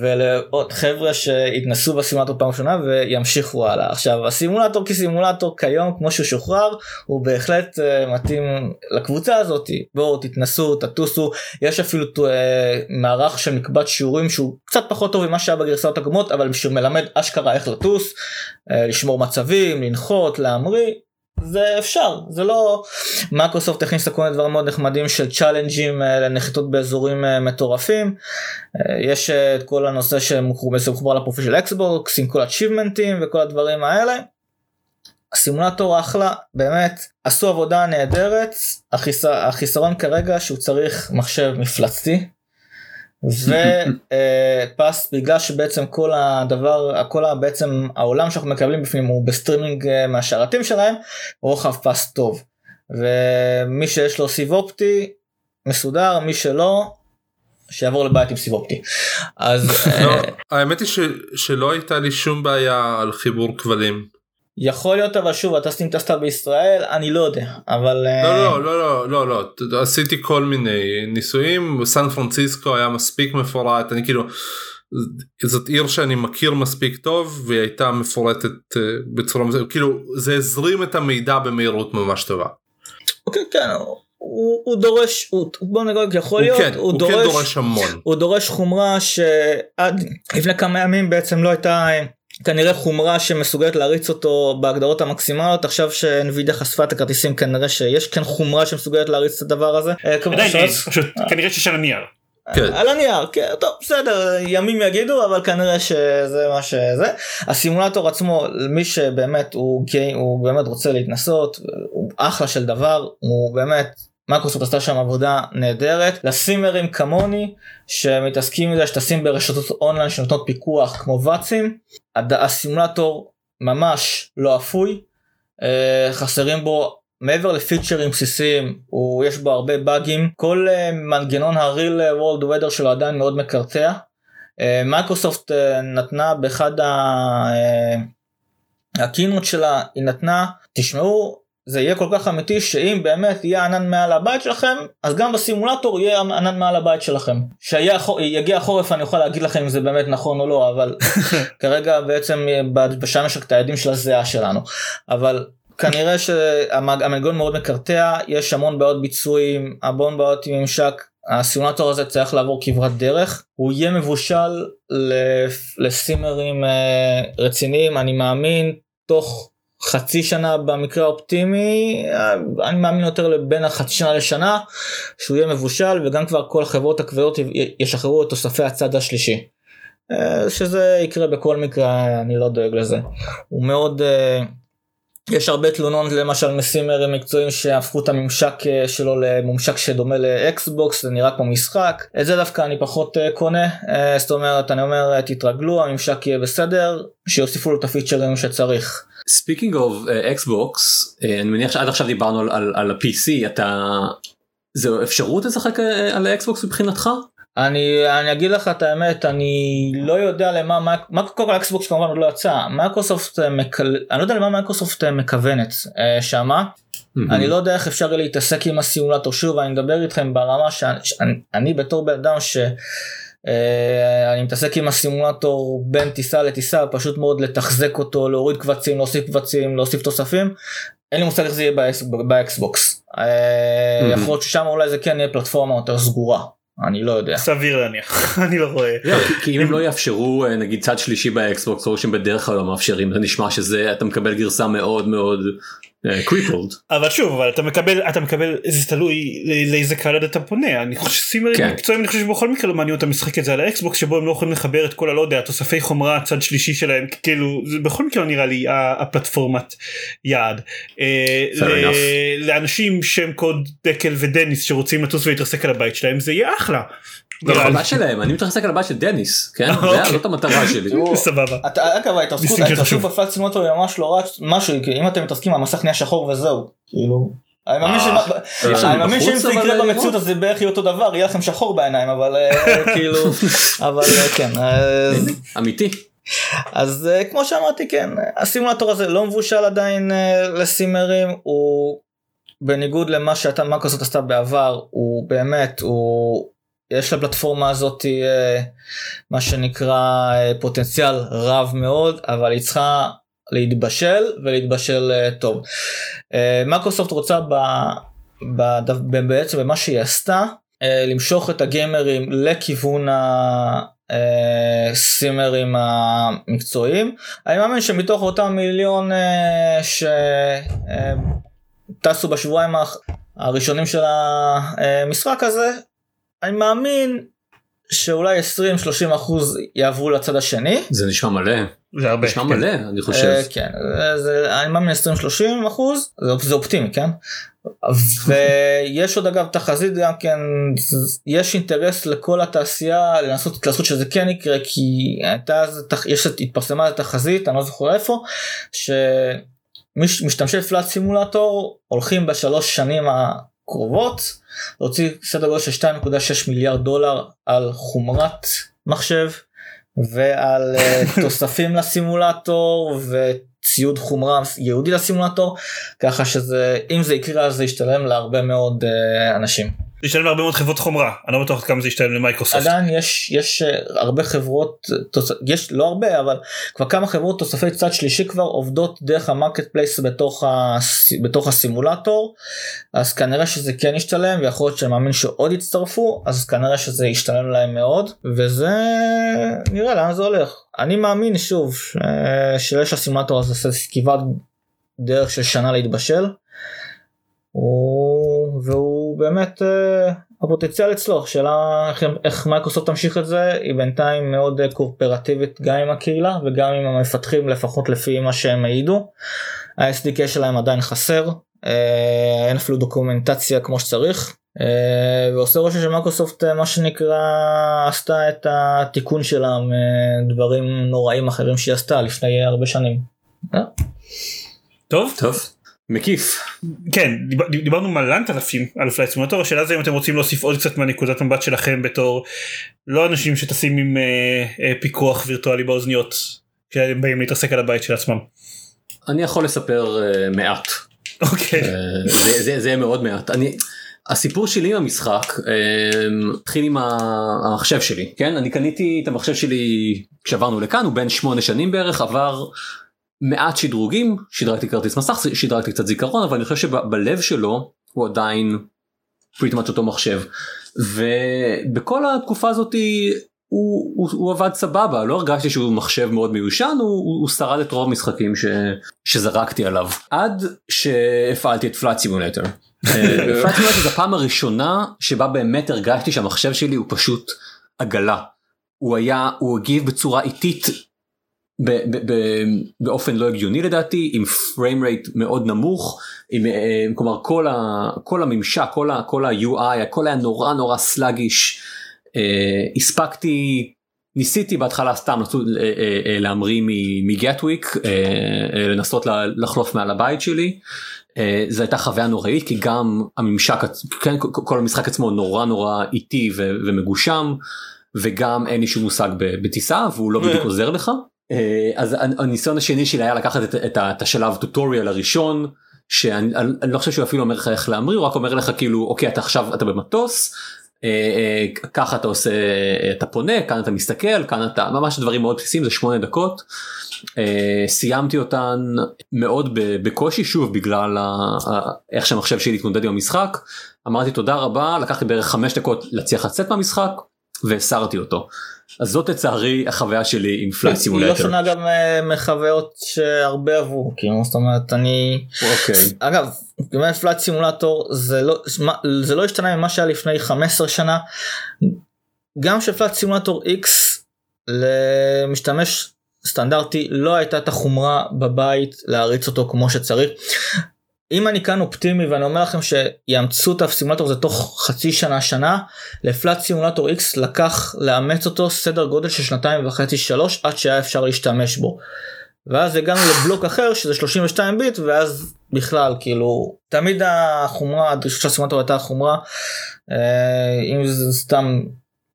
ולעוד חבר'ה שהתנסו בסימולטור פעם ראשונה וימשיכו הלאה. עכשיו הסימולטור כסימולטור כיום כמו שהוא שוחרר הוא בהחלט מתאים לקבוצה הזאת. בואו תתנסו תטוסו. יש אפילו מערך של מקבץ שיעורים שהוא קצת פחות טוב ממה שהיה בגרסאות הקודמות אבל שהוא מלמד אשכרה איך לטוס לשמור מצבים לנחות להמריא זה אפשר זה לא מייקרוסופט הכניסה כל מיני דברים מאוד נחמדים של challenge־ים אה, לנחיתות באזורים אה, מטורפים אה, יש אה, את כל הנושא שמחובר לפרופיל של אקסבוקס עם כל ה achievement־ים וכל הדברים האלה. הסימולטור אחלה באמת עשו עבודה נהדרת החיס... החיסרון כרגע שהוא צריך מחשב מפלצתי. ופס בגלל שבעצם כל הדבר כל בעצם העולם שאנחנו מקבלים בפנים הוא בסטרימינג אה, מהשרתים שלהם רוחב פס טוב ומי שיש לו סיב אופטי מסודר מי שלא שיעבור לבית עם סיב אופטי אז אה, לא, האמת היא שלא הייתה לי שום בעיה על חיבור כבלים. יכול להיות אבל שוב הטסטים טסטה בישראל אני לא יודע אבל אה, לא לא לא לא לא לא אתה עשיתי כל מיני ניסויים סן פרנסיסקו היה מספיק מפורט אני כאילו זאת עיר שאני מכיר מספיק טוב והיא הייתה מפורטת אה, בצורה מזה כאילו זה הזרים את המידע במהירות ממש טובה. אוקיי, כן הוא, הוא דורש הוא, בוא נגיד יכול הוא להיות כן הוא כן דורש המון. הוא דורש חומרה שעד לפני כמה ימים בעצם לא הייתה אה, כנראה חומרה שמסוגלת להריץ אותו בהגדרות המקסימליות עכשיו שאינווידיה חשפה את הכרטיסים כנראה שיש כן חומרה שמסוגלת להריץ את הדבר הזה. אה, פשוט כנראה שיש על הנייר. כן. על הנייר, כן, טוב בסדר, ימים יגידו, אבל כנראה שזה מה שזה. הסימולטור עצמו, מי שבאמת הוא, גיי- הוא באמת רוצה להתנסות, הוא אחלה של דבר, הוא באמת, מייקרוסופט עשתה שם עבודה נהדרת. לסימרים כמוני, שמתעסקים עם זה, שטסים ברשתות אונליין שנותנות פיקוח כמו VATSIM, הסימולטור ממש לא אפוי, אה, חסרים בו מעבר לפיצ'רים בסיסיים הוא יש בו הרבה באגים כל uh, מנגנון ה real world weather שלו עדיין מאוד מקרטע. Uh, מייקרוסופט נתנה באחד ה- הקינות שלה היא נתנה תשמעו זה יהיה כל כך אמיתי שאם באמת יהיה ענן מעל הבית שלכם אז גם בסימולטור יהיה ענן מעל הבית שלכם. שיגיע החורף אני יכול להגיד לכם אם זה באמת נכון או לא אבל כרגע בעצם אה, בשם יש את היעדים של הזיעה שלנו. אבל כנראה שהמנגנון מאוד מקרטע יש המון בעיות ביצועים המון בעיות עם ממשק. הסימולטור הזה צריך לעבור כברת דרך. הוא יהיה מבושל לסימרים אה, רציניים אני מאמין תוך חצי שנה במקרה האופטימי אני מאמין יותר בין החצי שנה לשנה שהוא יהיה מבושל וגם כבר כל החברות הכבדות ישחררו את תוספי הצד השלישי. אה, שזה יקרה בכל מקרה אני לא דואג לזה. הוא מאוד אה, יש הרבה תלונות למשל מסימרים מקצועיים שהפכו את הממשק אה, שלו לממשק שדומה לאקסבוקס זה נראה כמו משחק את זה דווקא אני פחות קונה זאת אומרת אני אומר תתרגלו הממשק יהיה בסדר שיוסיפו לו את הפיצ'רים שצריך. speaking of אקסבוקס אני מניח שעד עכשיו דיברנו על, על, על ה-PC אתה זו אפשרות לשחק אה, על האקסבוקס מבחינתך? אני אני אגיד לך את האמת אני לא יודע למה מה קודם כל אקסבוקס כמובן עוד לא יצא. מייקרוסופט אה, מקל... אני לא יודע למה מייקרוסופט אה, מכוונת אה, שמה. אני לא יודע איך אפשר להתעסק עם הסימולטור. שוב אני מדבר איתכם ברמה שאני שאני- אני בתור בן אדם ש... אה, אני מתעסק עם הסימולטור בין טיסה לטיסה פשוט מאוד לתחזק אותו להוריד קבצים להוסיף קבצים להוסיף תוספים. אין לי מושג איך זה יהיה באקס- באקסבוקס. אה. יכול להיות ששם אולי זה כן יהיה פלטפורמה יותר סגורה. אני לא יודע. סביר להניח אני לא רואה. לא, כי- כי אם הם לא יאפשרו אה, נגיד צד שלישי באקסבוקס או שהם בדרך כלל לא מאפשרים זה נשמע שזה אתה מקבל גרסה מאוד מאוד crippled. אבל שוב אבל אתה מקבל אתה מקבל זה תלוי לאיזה קהל אתה פונה אני חושב שסימרים כן. מקצועיים אני חושב שבכל מקרה לא מעניין אותם לשחק את זה על האקסבוקס שבו הם לא יכולים לחבר את כל הלא יודע תוספי חומרה צד שלישי שלהם כאילו זה בכל מקרה לא נראה לי ה- הפלטפורמת יעד. אה. לאנשים שהם קוד דקל ודניס שרוצים לטוס ולהתרסק על הבית שלהם זה יהיה אחלה. לי. הבית שלהם אני מתרסק על הבית של דניס כן אוקיי. זאת המטרה שלי. סבבה. אתה- אגב ההתעסקות. בפלייט סימולטור היא ממש לא רק משהו כי אם אתם מתעסקים המסך נהיה שחור וזהו כאילו. אני מאמין אה, מאמין שאם זה יקרה לראות? במציאות אז זה בערך יהיה אותו דבר יהיה לכם שחור בעיניים אבל אה, כאילו אבל אה, כן אה, אמיתי. אז אה, כמו שאמרתי כן הסימולטור הזה לא מבושל עדיין אה, לסימרים הוא בניגוד למה שאתה מקרוסופט עשתה בעבר הוא באמת הוא יש לפלטפורמה הזאת אה, מה שנקרא פוטנציאל רב מאוד אבל היא צריכה להתבשל ולהתבשל טוב. מקרוסופט רוצה ב, ב, בעצם במה שהיא עשתה למשוך את הגיימרים לכיוון הסימרים המקצועיים. אני מאמין שמתוך אותם מיליון אה, שטסו בשבועיים הראשונים של המשחק הזה, אני מאמין שאולי 20-30 אחוז יעברו לצד השני. זה נשמע מלא. זה הרבה. נשמע כן. מלא אני חושב. אה, כן, זה, אני מאמין 20-30 אחוז, זה, זה אופטימי, כן? ויש עוד אגב תחזית גם כן, יש אינטרס לכל התעשייה לנסות לעשות שזה כן יקרה, כי הייתה, יש, התפרסמה תחזית, אני לא זוכר איפה, שמשתמשי פלאט סימולטור הולכים בשלוש שנים הקרובות להוציא סדר גודל של 2.6 מיליארד דולר על חומרת מחשב ועל אה, תוספים לסימולטור וציוד חומרה ייעודי לסימולטור ככה שזה אם זה יקרה אז זה ישתלם להרבה מאוד uh, אנשים. זה ישתלם להרבה מאוד חברות חומרה אני לא בטוח כמה זה ישתלם למייקרוסופט. עדיין יש יש uh, הרבה חברות תוס... יש לא הרבה אבל כבר כמה חברות תוספי צד שלישי כבר עובדות דרך ה marketplace בתוך, הס... בתוך הסימולטור אז כנראה שזה כן ישתלם ויכול להיות שאני מאמין שעוד יצטרפו אז כנראה שזה ישתלם להם מאוד וזה נראה לאן זה הולך אני מאמין שוב שיש לסימולטור הזה כברת דרך של שנה להתבשל. הוא... והוא באמת uh, הפוטנציאל אצלו שאלה איך, איך מייקרוסופט תמשיך את זה היא בינתיים מאוד uh, קורפרטיבית גם עם הקהילה וגם עם המפתחים לפחות לפי מה שהם העידו. ה-SDK שלהם עדיין חסר uh, אין אפילו דוקומנטציה כמו שצריך ועושה רושם שמייקרוסופט מה שנקרא עשתה את התיקון שלה מדברים נוראים אחרים שהיא עשתה לפני הרבה שנים. טוב טוב. מקיף. כן דיבר, דיברנו מלא נתח אלפים על פלייט סימולטור השאלה זה אם אתם רוצים להוסיף עוד קצת מהנקודת מבט שלכם בתור לא אנשים שטסים עם אה, אה, פיקוח וירטואלי באוזניות כשהם באים להתעסק על הבית של עצמם. אני יכול לספר אה, מעט. אוקיי. אה, זה, זה, זה מאוד מעט. אני, הסיפור שלי עם המשחק אה, התחיל עם המחשב שלי כן אני קניתי את המחשב שלי כשעברנו לכאן הוא בן שמונה שנים בערך עבר מעט שדרוגים שדרגתי כרטיס מסך שדרגתי קצת זיכרון אבל אני חושב שבלב שלו הוא עדיין פריטמט אותו מחשב ובכל התקופה הזאת הוא, הוא, הוא עבד סבבה לא הרגשתי שהוא מחשב מאוד מיושן הוא, הוא שרד את רוב המשחקים ש, שזרקתי עליו עד שהפעלתי את Flight Simulator. Flight Simulator זה הפעם הראשונה שבה באמת הרגשתי שהמחשב שלי הוא פשוט עגלה. הוא היה הוא הגיב בצורה איטית באופן לא הגיוני לדעתי עם frame rate מאוד נמוך עם אה, כלומר כל, ה, כל הממשק כל, ה, כל ה-UI הכל היה נורא נורא sluggish uh, הספקתי ניסיתי בהתחלה סתם uh, uh, להמריא מגטוויק uh, לנסות לחלוף מעל הבית שלי. Uh, זו הייתה חוויה נוראית כי גם הממשק כן, כל המשחק עצמו נורא נורא איטי ומגושם וגם אין לי שום מושג בטיסה והוא לא בדיוק עוזר לך. אז הניסיון השני שלי היה לקחת את, את, את השלב טוטוריאל הראשון שאני אני לא חושב שהוא אפילו אומר לך איך להמריא הוא רק אומר לך כאילו אוקיי אתה עכשיו אתה במטוס ככה אתה עושה אתה פונה כאן אתה מסתכל כאן אתה ממש דברים מאוד בסיסיים זה שמונה דקות סיימתי אותן מאוד בקושי שוב בגלל איך שהמחשב שלי התמודד עם המשחק אמרתי תודה רבה לקח לי בערך חמש דקות להצליח לצאת מהמשחק והסרתי אותו. אז זאת לצערי החוויה שלי עם Flight Simulator. היא לא שונה גם מחוויות שהרבה עברו כאילו זאת אומרת אני אוקיי אגב באמת פלייט סימולטור זה לא זה לא השתנה ממה שהיה לפני 15 שנה גם שפלייט סימולטור X למשתמש סטנדרטי לא הייתה את החומרה בבית להריץ אותו כמו שצריך. אם אני כאן אופטימי ואני אומר לכם שיאמצו את הסימולטור הזה תוך חצי שנה שנה לפלייט סימולטור X לקח לאמץ אותו סדר גודל של שנתיים וחצי שלוש עד שהיה אפשר להשתמש בו. ואז הגענו לבלוק אחר שזה 32 ביט ואז בכלל כאילו תמיד החומרה הדרישות של הסימולטור הייתה חומרה אה, אם זה סתם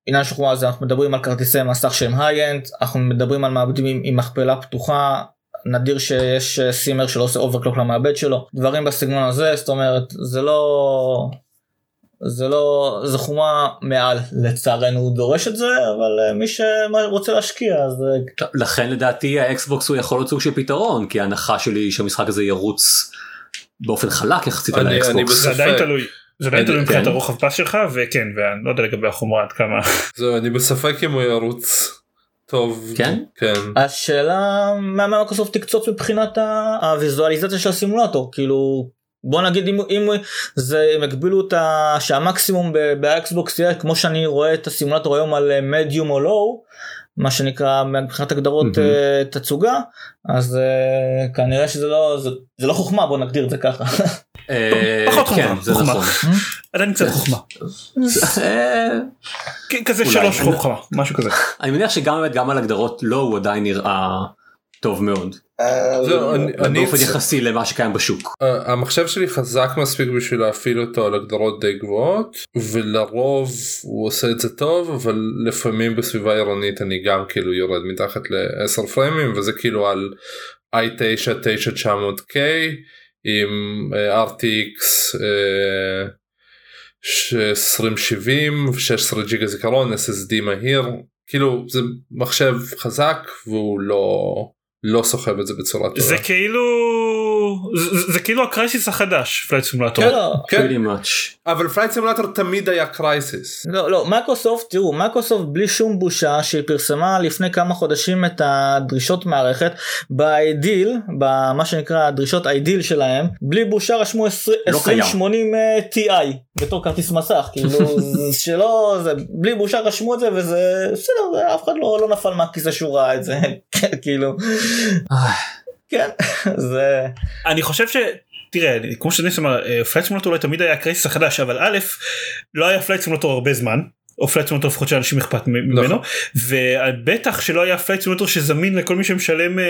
עניין של חומרה זה אנחנו מדברים על כרטיסי מסך שהם high-end, אנחנו מדברים על מעבדים עם מכפלה פתוחה, נדיר שיש אה, סימר שלא עושה overclock למעבד שלו, דברים בסגנון הזה, זאת אומרת זה לא... זה לא, זה חומרה מעל לצערנו הוא דורש את זה אבל אה, מי שרוצה להשקיע אז אה, לכן לדעתי האקסבוקס הוא יכול להיות סוג של פתרון כי ההנחה שלי היא שהמשחק הזה ירוץ באופן חלק יחסית על האקסבוקס. זה עדיין תלוי. זה עדיין כן. תלוי מבחינת הרוחב פס שלך וכן ואני לא יודע לגבי החומרה עד כמה זהו אני בספק אם הוא ירוץ טוב כן? כן השאלה מה מייקרוסופט תקצוץ מבחינת הוויזואליזציה של הסימולטור כאילו בוא נגיד אם, אם זה הם הגבילו את ה... שהמקסימום באקסבוקס יהיה כמו שאני רואה את הסימולטור היום על מדיום או low מה שנקרא מבחינת הגדרות מהמם. אה, תצוגה אז אה, כנראה שזה לא זה, זה לא חוכמה בוא נגדיר את זה ככה. אה, פחות כן חוכמה. עדיין קצת חוכמה אה, כן, כזה. שלוש חוכמה משהו כזה אני מניח שגם באמת גם על הגדרות לא הוא עדיין נראה טוב מאוד זהו, אני- אני באופן יחסי למה שקיים בשוק. Uh, המחשב שלי חזק מספיק בשביל להפעיל אותו על הגדרות די גבוהות ולרוב הוא עושה את זה טוב אבל לפעמים בסביבה עירונית אני גם כאילו יורד מתחת ל-10 פריימים וזה כאילו על i9 9900K עם RTX 2070 16 ג'יגה זיכרון SSD מהיר. כאילו זה מחשב חזק והוא לא לא סוחב את זה בצורה טובה. זה כאילו זה- זה כאילו הקרייסיס החדש פלייט סימולטור כן, לא, כן. pretty much. אבל פלייט סימולטור תמיד היה קרייסיס. לא, לא, מייקרוסופט, תראו, מייקרוסופט בלי שום בושה שהיא פרסמה לפני כמה חודשים את הדרישות מערכת ב ideal, במה שנקרא הדרישות ideal שלהם, בלי בושה רשמו 20 לא. 2080 TI בתור כרטיס מסך, כאילו שלא, זה, בלי בושה רשמו את זה וזה בסדר, זה, אף אחד לא, לא נפל מהכיסא שהוא ראה את זה, כאילו, אה, כן, זה, אני חושב ש... תראה כמו שניס אמר פלייט סימולטור אולי תמיד היה הקרייסיס החדש אבל א' לא היה פלייט סימולטור הרבה זמן. או סימולטור לפחות שאנשים אכפת מ- ממנו ובטח שלא היה סימולטור שזמין לכל מי שמשלם אה,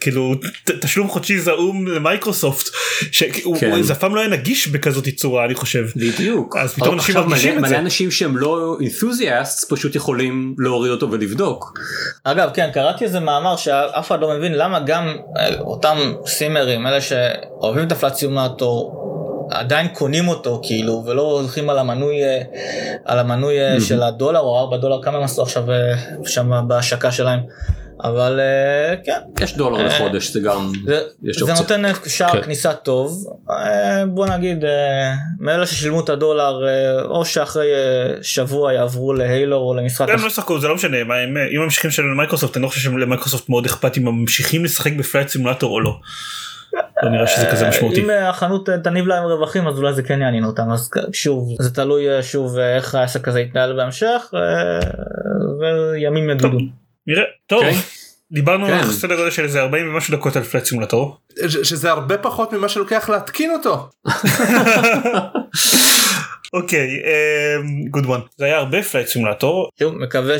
כאילו ת- תשלום חודשי זעום למייקרוסופט שהוא- כן. אף פעם לא היה נגיש בכזאת צורה אני חושב. בדיוק. אז פתאום אנשים מרגישים מלא- את מלא זה. אנשים שהם לא enthusiasts פשוט יכולים להוריד אותו ולבדוק. אגב כן קראתי איזה מאמר שאף אחד לא מבין למה גם אה, אותם סימרים אלה שאוהבים את הפלט סימולטור עדיין קונים אותו כאילו ולא הולכים על המנוי אה, על המנוי אה, של הדולר או 4 דולר כמה הם עשו עכשיו אה, שם בהשקה שלהם אבל כן יש דולר לחודש זה גם זה, יש זה. נותן שער כן. כניסה טוב בוא נגיד מאלה ששילמו את הדולר או שאחרי שבוע יעברו להיילו או למשחק הם לא ישחקו זה לא משנה מה, הם, אם ממשיכים לשלם למייקרוסופט אני לא חושב שלמייקרוסופט מאוד אכפת אם ממשיכים לשחק בפלייט סימולטור או לא. לא נראה שזה כזה משמעותי. אם אה, החנות אה, תניב להם רווחים אז אולי זה כן יעניין אותם אז שוב זה תלוי אה, שוב אה, איך העסק הזה יתנהל בהמשך אה, וימים יגידו. נראה טוב אוקיי. דיברנו כן. על סדר גודל של איזה 40 ומשהו דקות על פלייט סימולטור. ש- שזה הרבה פחות ממה שלוקח להתקין אותו. אוקיי good one זה היה הרבה פלייט סימולטור שוב מקווה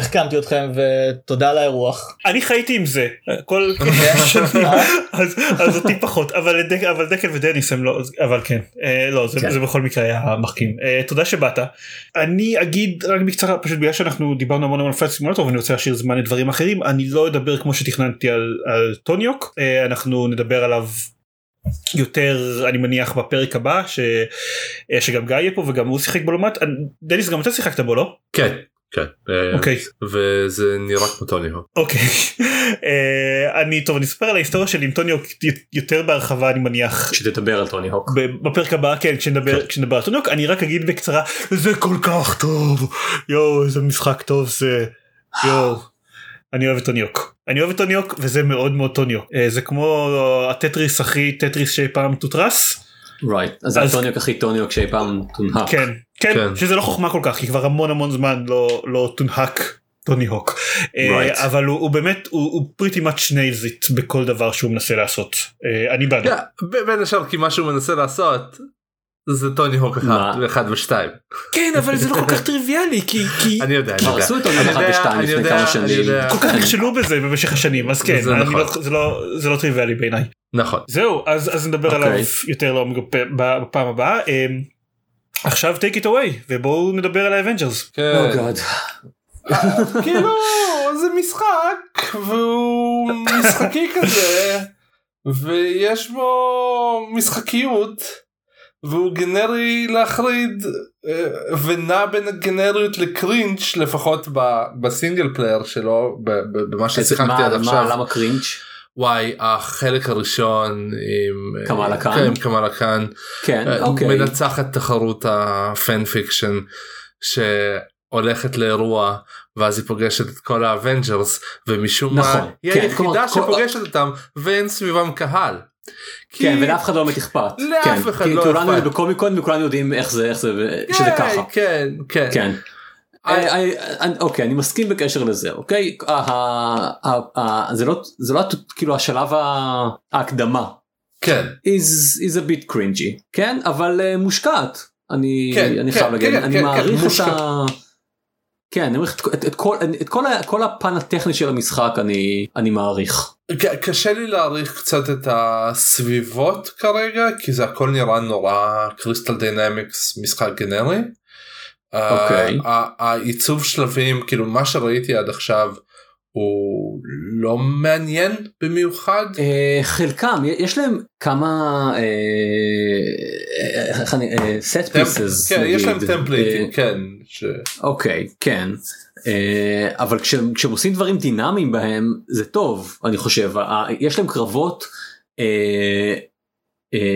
שהחכמתי אתכם ותודה על האירוח. אני חייתי עם זה כל אז אז אותי פחות אבל אבל דקל ודניס הם לא אבל כן אה, לא זה כן. זה בכל מקרה היה מחכים אה, תודה שבאת אני אגיד רק בקצרה פשוט בגלל שאנחנו דיברנו המון המון על פלייט סימולטור ואני רוצה להשאיר זמן לדברים אחרים אני לא אדבר כמו שתכננתי על טוני הוק אה, אנחנו נדבר עליו. יותר אני מניח בפרק הבא ש... שגם גיא יהיה פה וגם הוא שיחק בו דניס גם אתה שיחקת בו לא? כן. כן. אה, אוקיי. וזה נראה כמו טוני הוק. אוקיי אה, אני טוב אני אספר על ההיסטוריה שלי עם טוני הוק יותר בהרחבה אני מניח שתדבר על טוני הוק. בפרק הבא כן כשנדבר כשנדבר על טוני הוק אני רק אגיד בקצרה זה כל כך טוב יואו איזה משחק טוב זה יואו אני אוהב את טוני הוק אני אוהב את טוני הוק וזה מאוד מאוד טוני הוק אה, זה כמו הטטריס הכי טטריס שאי פעם טוטרס right אז זה אז- הטוני הוק הכי טוני הוק שאי פעם תונהק. כן כן כן. שזה לא חוכמה כל כך כי כבר המון המון זמן לא לא תונהק טוני הוק אה, Right. אבל הוא הוא באמת הוא much nails it בכל דבר שהוא מנסה לעשות אה, אני בעדו. יא, ב- בין השאר כי מה שהוא מנסה לעשות זה טוני הוק אחד? ואחד ושתיים. כן אבל זה לא כל כך טריוויאלי כי כי אני יודע. אני יודע. עשו את טוני אני אחד יודע, ושתיים אני לפני יודע, כמה אני שנים. יודע. כל כך נכשלו בזה במשך השנים אז כן זה אני נכון. לא- זה לא זה לא טריוויאלי בעיניי. נכון. זהו אז אז נדבר אוקיי. עליו יותר לעומק בפ- בפעם הבאה. עכשיו take it away ובואו נדבר על האבנג'רס. כן. Oh God. כאילו זה משחק והוא משחקי כזה ויש בו משחקיות והוא גנרי להחריד אה, ונע בין הגנריות ל cringe לפחות ב single player שלו במה ששיחקתי עד עכשיו. למה cringe? וואי החלק הראשון עם אה, קמאלה קאן? כן, עם קמאלה קאן כן, אה, אוקיי. מנצחת תחרות ה fan fiction שהולכת לאירוע ואז היא פוגשת את כל האבנג'רס ומשום נכון, מה היא כן, היחידה כל- שפוגשת אותם ואין סביבם קהל. כי- כן, ולאף אחד לא באמת אכפת. לאף כן, אחד כי לא כולנו אכפת. בקומיקון וכולנו יודעים איך זה, איך זה, ו- שזה כן, ככה. כן כן כן. אה, אה, אה, אוקיי אני מסכים בקשר לזה אוקיי? ה- ה- ה- ה- זה לא זה לא כאילו השלב ההקדמה. כן. Is a bit cringy כן? אבל אה, מושקעת. אני כן, אני כן, חייב להגיד כן, אני מעריך את ה... כן אני מעריך את- את- את כל את כל ה- כל הפן הטכני של המשחק אני אני מעריך. קשה לי להעריך קצת את הסביבות כרגע כי זה הכל נראה נורא Crystal Dynamics משחק גנרי. אוקיי. ה- ה- העיצוב שלבים כאילו מה שראיתי עד עכשיו הוא לא מעניין במיוחד. אה, חלקם יש להם כמה אה, אה, set pieces כן יש להם. טמפליטים אה, כן. אוקיי כן אה, אבל כשהם עושים דברים דינמיים בהם זה טוב אני חושב יש להם קרבות אה, אה,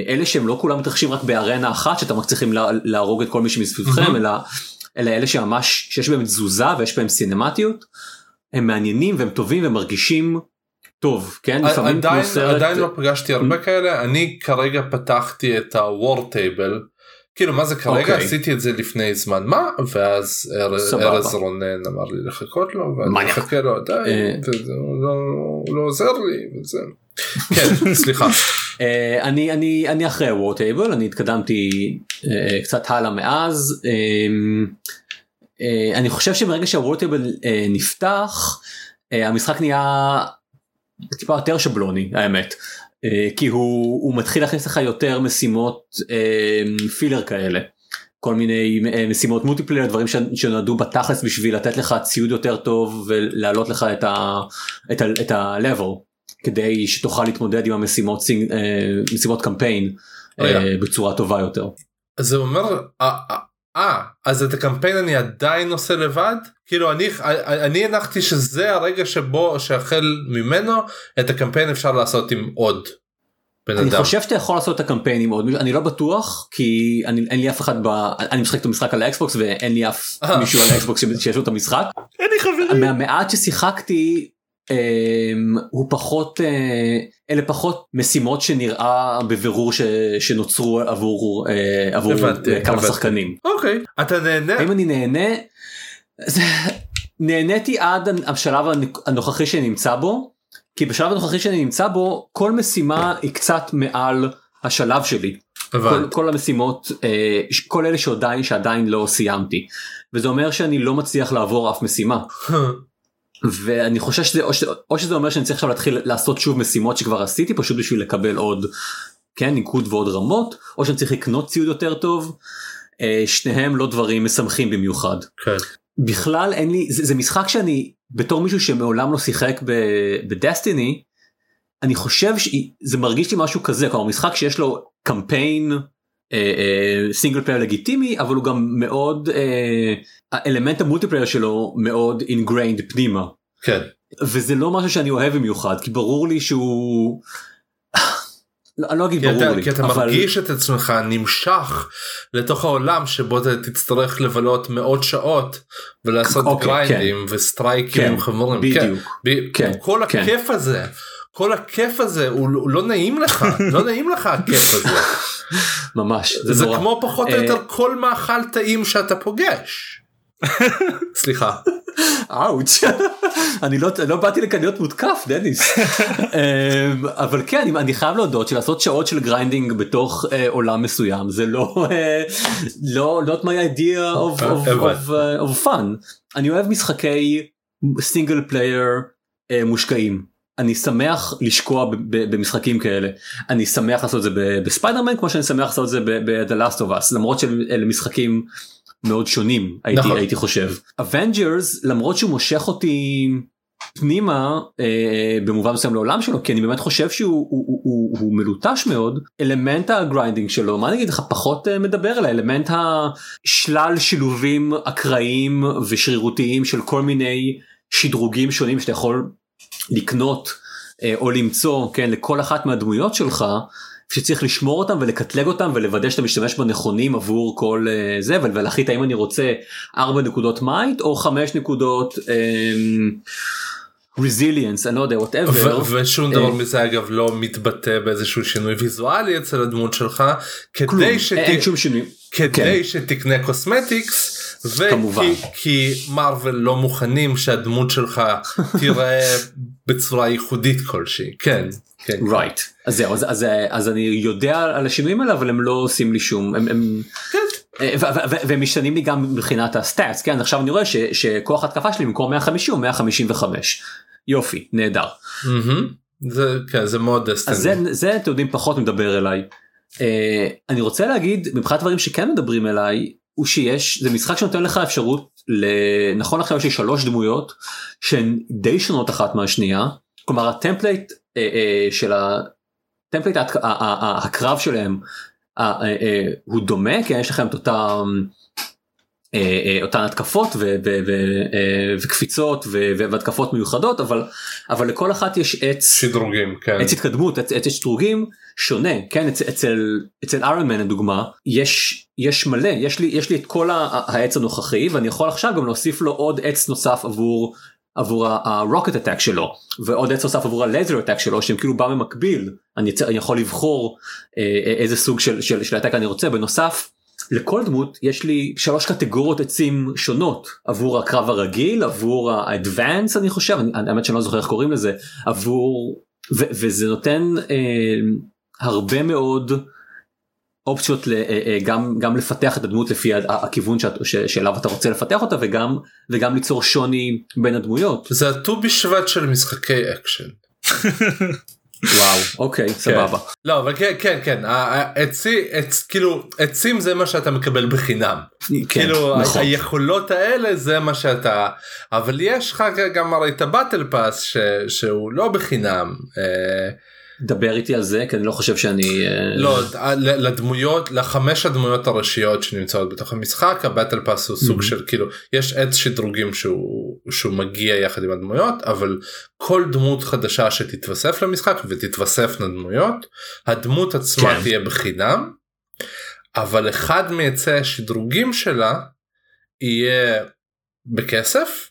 אלה שהם לא כולם מתרחשים רק בארנה אחת שאתם רק צריכים לה- להרוג את כל מי שמסביבכם מהמם. אלא אלא אלה שממש שיש בהם תזוזה ויש בהם סינמטיות הם מעניינים והם טובים ומרגישים טוב כן לפעמים עדיין כמו סרט עדיין לא פגשתי הרבה כאלה אני כרגע פתחתי את ה-war table כאילו מה זה כרגע אוקיי. עשיתי את זה לפני זמן מה ואז ארז- רונן אמר לי לחכות לו ואני. מחכה לו אה. עדיין וזה לא לא עוזר לי וזה. כן סליחה אה, אני אני אני אחרי ה War Table אני התקדמתי אה, קצת הלאה מאז. אה, אה, אני חושב שברגע שה War Table אה, נפתח אה, המשחק נהיה טיפה יותר שבלוני האמת. אה, כי הוא הוא מתחיל להכניס לך יותר משימות אה, filler כאלה. כל מיני אה, משימות multiplayer דברים שנועדו בתכלס בשביל לתת לך ציוד יותר טוב ולהעלות לך את ה-level כדי שתוכל להתמודד עם המשימות סינג- אה, משימות קמפיין אה, רגע. בצורה טובה יותר. אז זה אומר אה, אה, אה אז את הקמפיין אני עדיין עושה לבד כאילו אני אני הנחתי שזה הרגע שבו שהחל ממנו את הקמפיין אפשר לעשות עם עוד בן אני אדם. חושב שאתה יכול לעשות את הקמפיין עם עוד מישהו אני לא בטוח כי אני אין לי אף אחד ב... אני משחק את המשחק על ה Xbox ואין לי אף אה. מישהו על ה Xbox שיש לו את המשחק. אין לי חברים. מהמעט ששיחקתי הוא פחות אה, אלה פחות משימות שנראה בבירור ש, שנוצרו עבור אה, עבור הבנתי, כמה הבנתי. שחקנים. אוקיי אתה נהנה האם אני נהנה? זה- נהניתי עד השלב הנוכחי שאני נמצא בו כי בשלב הנוכחי שאני נמצא בו כל משימה היא קצת מעל השלב שלי. כל. כל המשימות אה, כל אלה שעדיין שעדיין לא סיימתי וזה אומר שאני לא מצליח לעבור אף משימה ואני חושב שזה או, ש, או שזה אומר שאני צריך עכשיו להתחיל לעשות שוב משימות שכבר עשיתי פשוט בשביל לקבל עוד כן ניקוד ועוד רמות או שאני צריך לקנות ציוד יותר טוב אה, שניהם לא דברים משמחים במיוחד כן. בכלל אין לי זה, זה משחק שאני בתור מישהו שמעולם לא שיחק בדסטיני אני חושב שזה מרגיש לי משהו כזה כלומר משחק שיש לו קמפיין single player לגיטימי אבל הוא גם מאוד אה, האלמנט ה multiplayer שלו מאוד ingrained פנימה כן. וזה לא משהו שאני אוהב במיוחד כי ברור לי שהוא. לא, אני לא אגיד ברור לי כי אתה אבל מרגיש את עצמך נמשך לתוך העולם שבו אתה תצטרך לבלות מאות שעות ולעשות אוקיי, grind ים ו strike ים כן, חמורים. כן. בדיוק ב- כן, כל כן. הכיף הזה כל הכיף הזה הוא, הוא לא נעים לך לא נעים לך הכיף הזה ממש זה, זה נורא. כמו פחות או אה, יותר כל מאכל טעים שאתה פוגש. סליחה. אאוץ' אני לא לא באתי לכאן להיות מותקף דניס. אמ, אבל כן אני- אני חייב להודות שלעשות שעות של grinding בתוך אה, עולם מסוים זה לא אה, לא not my idea of, of, of, uh, of fun. אני אוהב משחקי single player מושקעים אני שמח לשקוע במשחקים כאלה אני שמח לעשות את זה בספיידרמן כמו שאני שמח לעשות את זה ב-The Last of Us למרות שאלה משחקים מאוד שונים הייתי, נכון. הייתי חושב. Avengers למרות שהוא מושך אותי פנימה אה, במובן מסוים לעולם שלו כי אני באמת חושב שהוא הוא, הוא, הוא, הוא מלוטש מאוד אלמנט ה grinding שלו מה אני אגיד לך פחות אה, מדבר על האלמנט השלל שילובים אקראיים ושרירותיים של כל מיני שדרוגים שונים שאתה יכול לקנות אה, או למצוא כן לכל אחת מהדמויות שלך שצריך לשמור אותם ולקטלג אותם ולוודא שאתה משתמש בנכונים עבור כל אה, זה ול- ולהחליט האם אני רוצה 4 נקודות might או 5 נקודות resilience אני לא יודע whatever ושום דבר אה. מזה אגב לא מתבטא באיזשהו שינוי ויזואלי אצל הדמות שלך כדי כדי שתקנה cosmetics. וכי כי מארוול לא מוכנים שהדמות שלך תיראה בצורה ייחודית כלשהי. כן כן right. אז זהו אז, אז, אז אני יודע על השינויים האלה אבל הם לא עושים לי שום הם, הם אה, ו- ו- והם משתנים לי גם מבחינת הסטאצ כן? עכשיו אני רואה ש, שכוח התקפה שלי במקום 150 הוא 155 יופי נהדר. זה כן זה מאוד אז זה זה אתם יודעים פחות מדבר אליי. Uh, אני רוצה להגיד מבחינת דברים שכן מדברים אליי הוא שיש זה משחק שנותן לך אפשרות לנכון עכשיו יש לי שלוש דמויות שהן די שונות אחת מהשנייה כלומר ה template uh, uh, של ה template הקרב שלהם uh, uh, uh, הוא דומה כי יש לכם את אותם. Uh, uh, אותן התקפות ו- ו- ו- uh, וקפיצות והתקפות מיוחדות אבל אבל לכל אחת יש עץ שדרוגים כן. עץ התקדמות עץ עץ שדרוגים שונה כן? אצל אצל אצל איירון מן לדוגמה יש יש מלא יש לי יש לי את כל העץ הנוכחי ואני יכול עכשיו גם להוסיף לו עוד עץ נוסף עבור עבור הרוקט אטק שלו ועוד עץ נוסף עבור הלייזר אטק שלו שהם כאילו בא במקביל. אני, אני יכול לבחור אה, איזה סוג של של, של אטק אני רוצה. בנוסף. לכל דמות יש לי שלוש קטגוריות עצים שונות עבור הקרב הרגיל עבור האדוונס אני חושב אני, האמת שאני לא זוכר איך קוראים לזה עבור ו- וזה נותן אה, הרבה מאוד אופציות ל, אה, אה, גם גם לפתח את הדמות לפי ה- הכיוון שאת, ש, שאליו אתה רוצה לפתח אותה וגם וגם ליצור שוני בין הדמויות. זה הט"ו בשבט של משחקי אקשן. וואו אוקיי סבבה. לא אבל כן כן כן העצי עץ כאילו עצים זה מה שאתה מקבל בחינם כן, כאילו נכון. היכולות האלה זה מה שאתה אבל יש לך גם הרי את ה battle pass שהוא לא בחינם. אה, דבר איתי על זה כי אני לא חושב שאני אה, לא ל- לדמויות לחמש הדמויות הראשיות שנמצאות בתוך המשחק הבטל פאס הוא סוג Mhm. של כאילו יש עץ שדרוגים שהוא שהוא מגיע יחד עם הדמויות אבל כל דמות חדשה שתתווסף למשחק ותתווספנה דמויות הדמות עצמה כן. תהיה בחינם אבל אחד מעצי השדרוגים שלה יהיה בכסף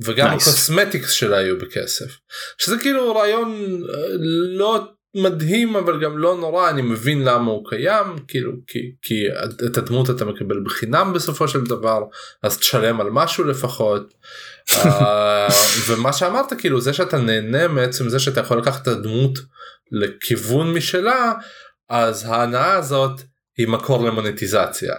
וגם Nice. ה cosmetics שלה יהיו בכסף שזה כאילו רעיון אה, לא מדהים אבל גם לא נורא אני מבין למה הוא קיים כאילו כי כי את הדמות אתה מקבל בחינם בסופו של דבר אז תשלם על משהו לפחות. אה, ומה שאמרת כאילו זה שאתה נהנה מעצם זה שאתה יכול לקחת את הדמות לכיוון משלה אז ההנאה הזאת היא מקור למונטיזציה.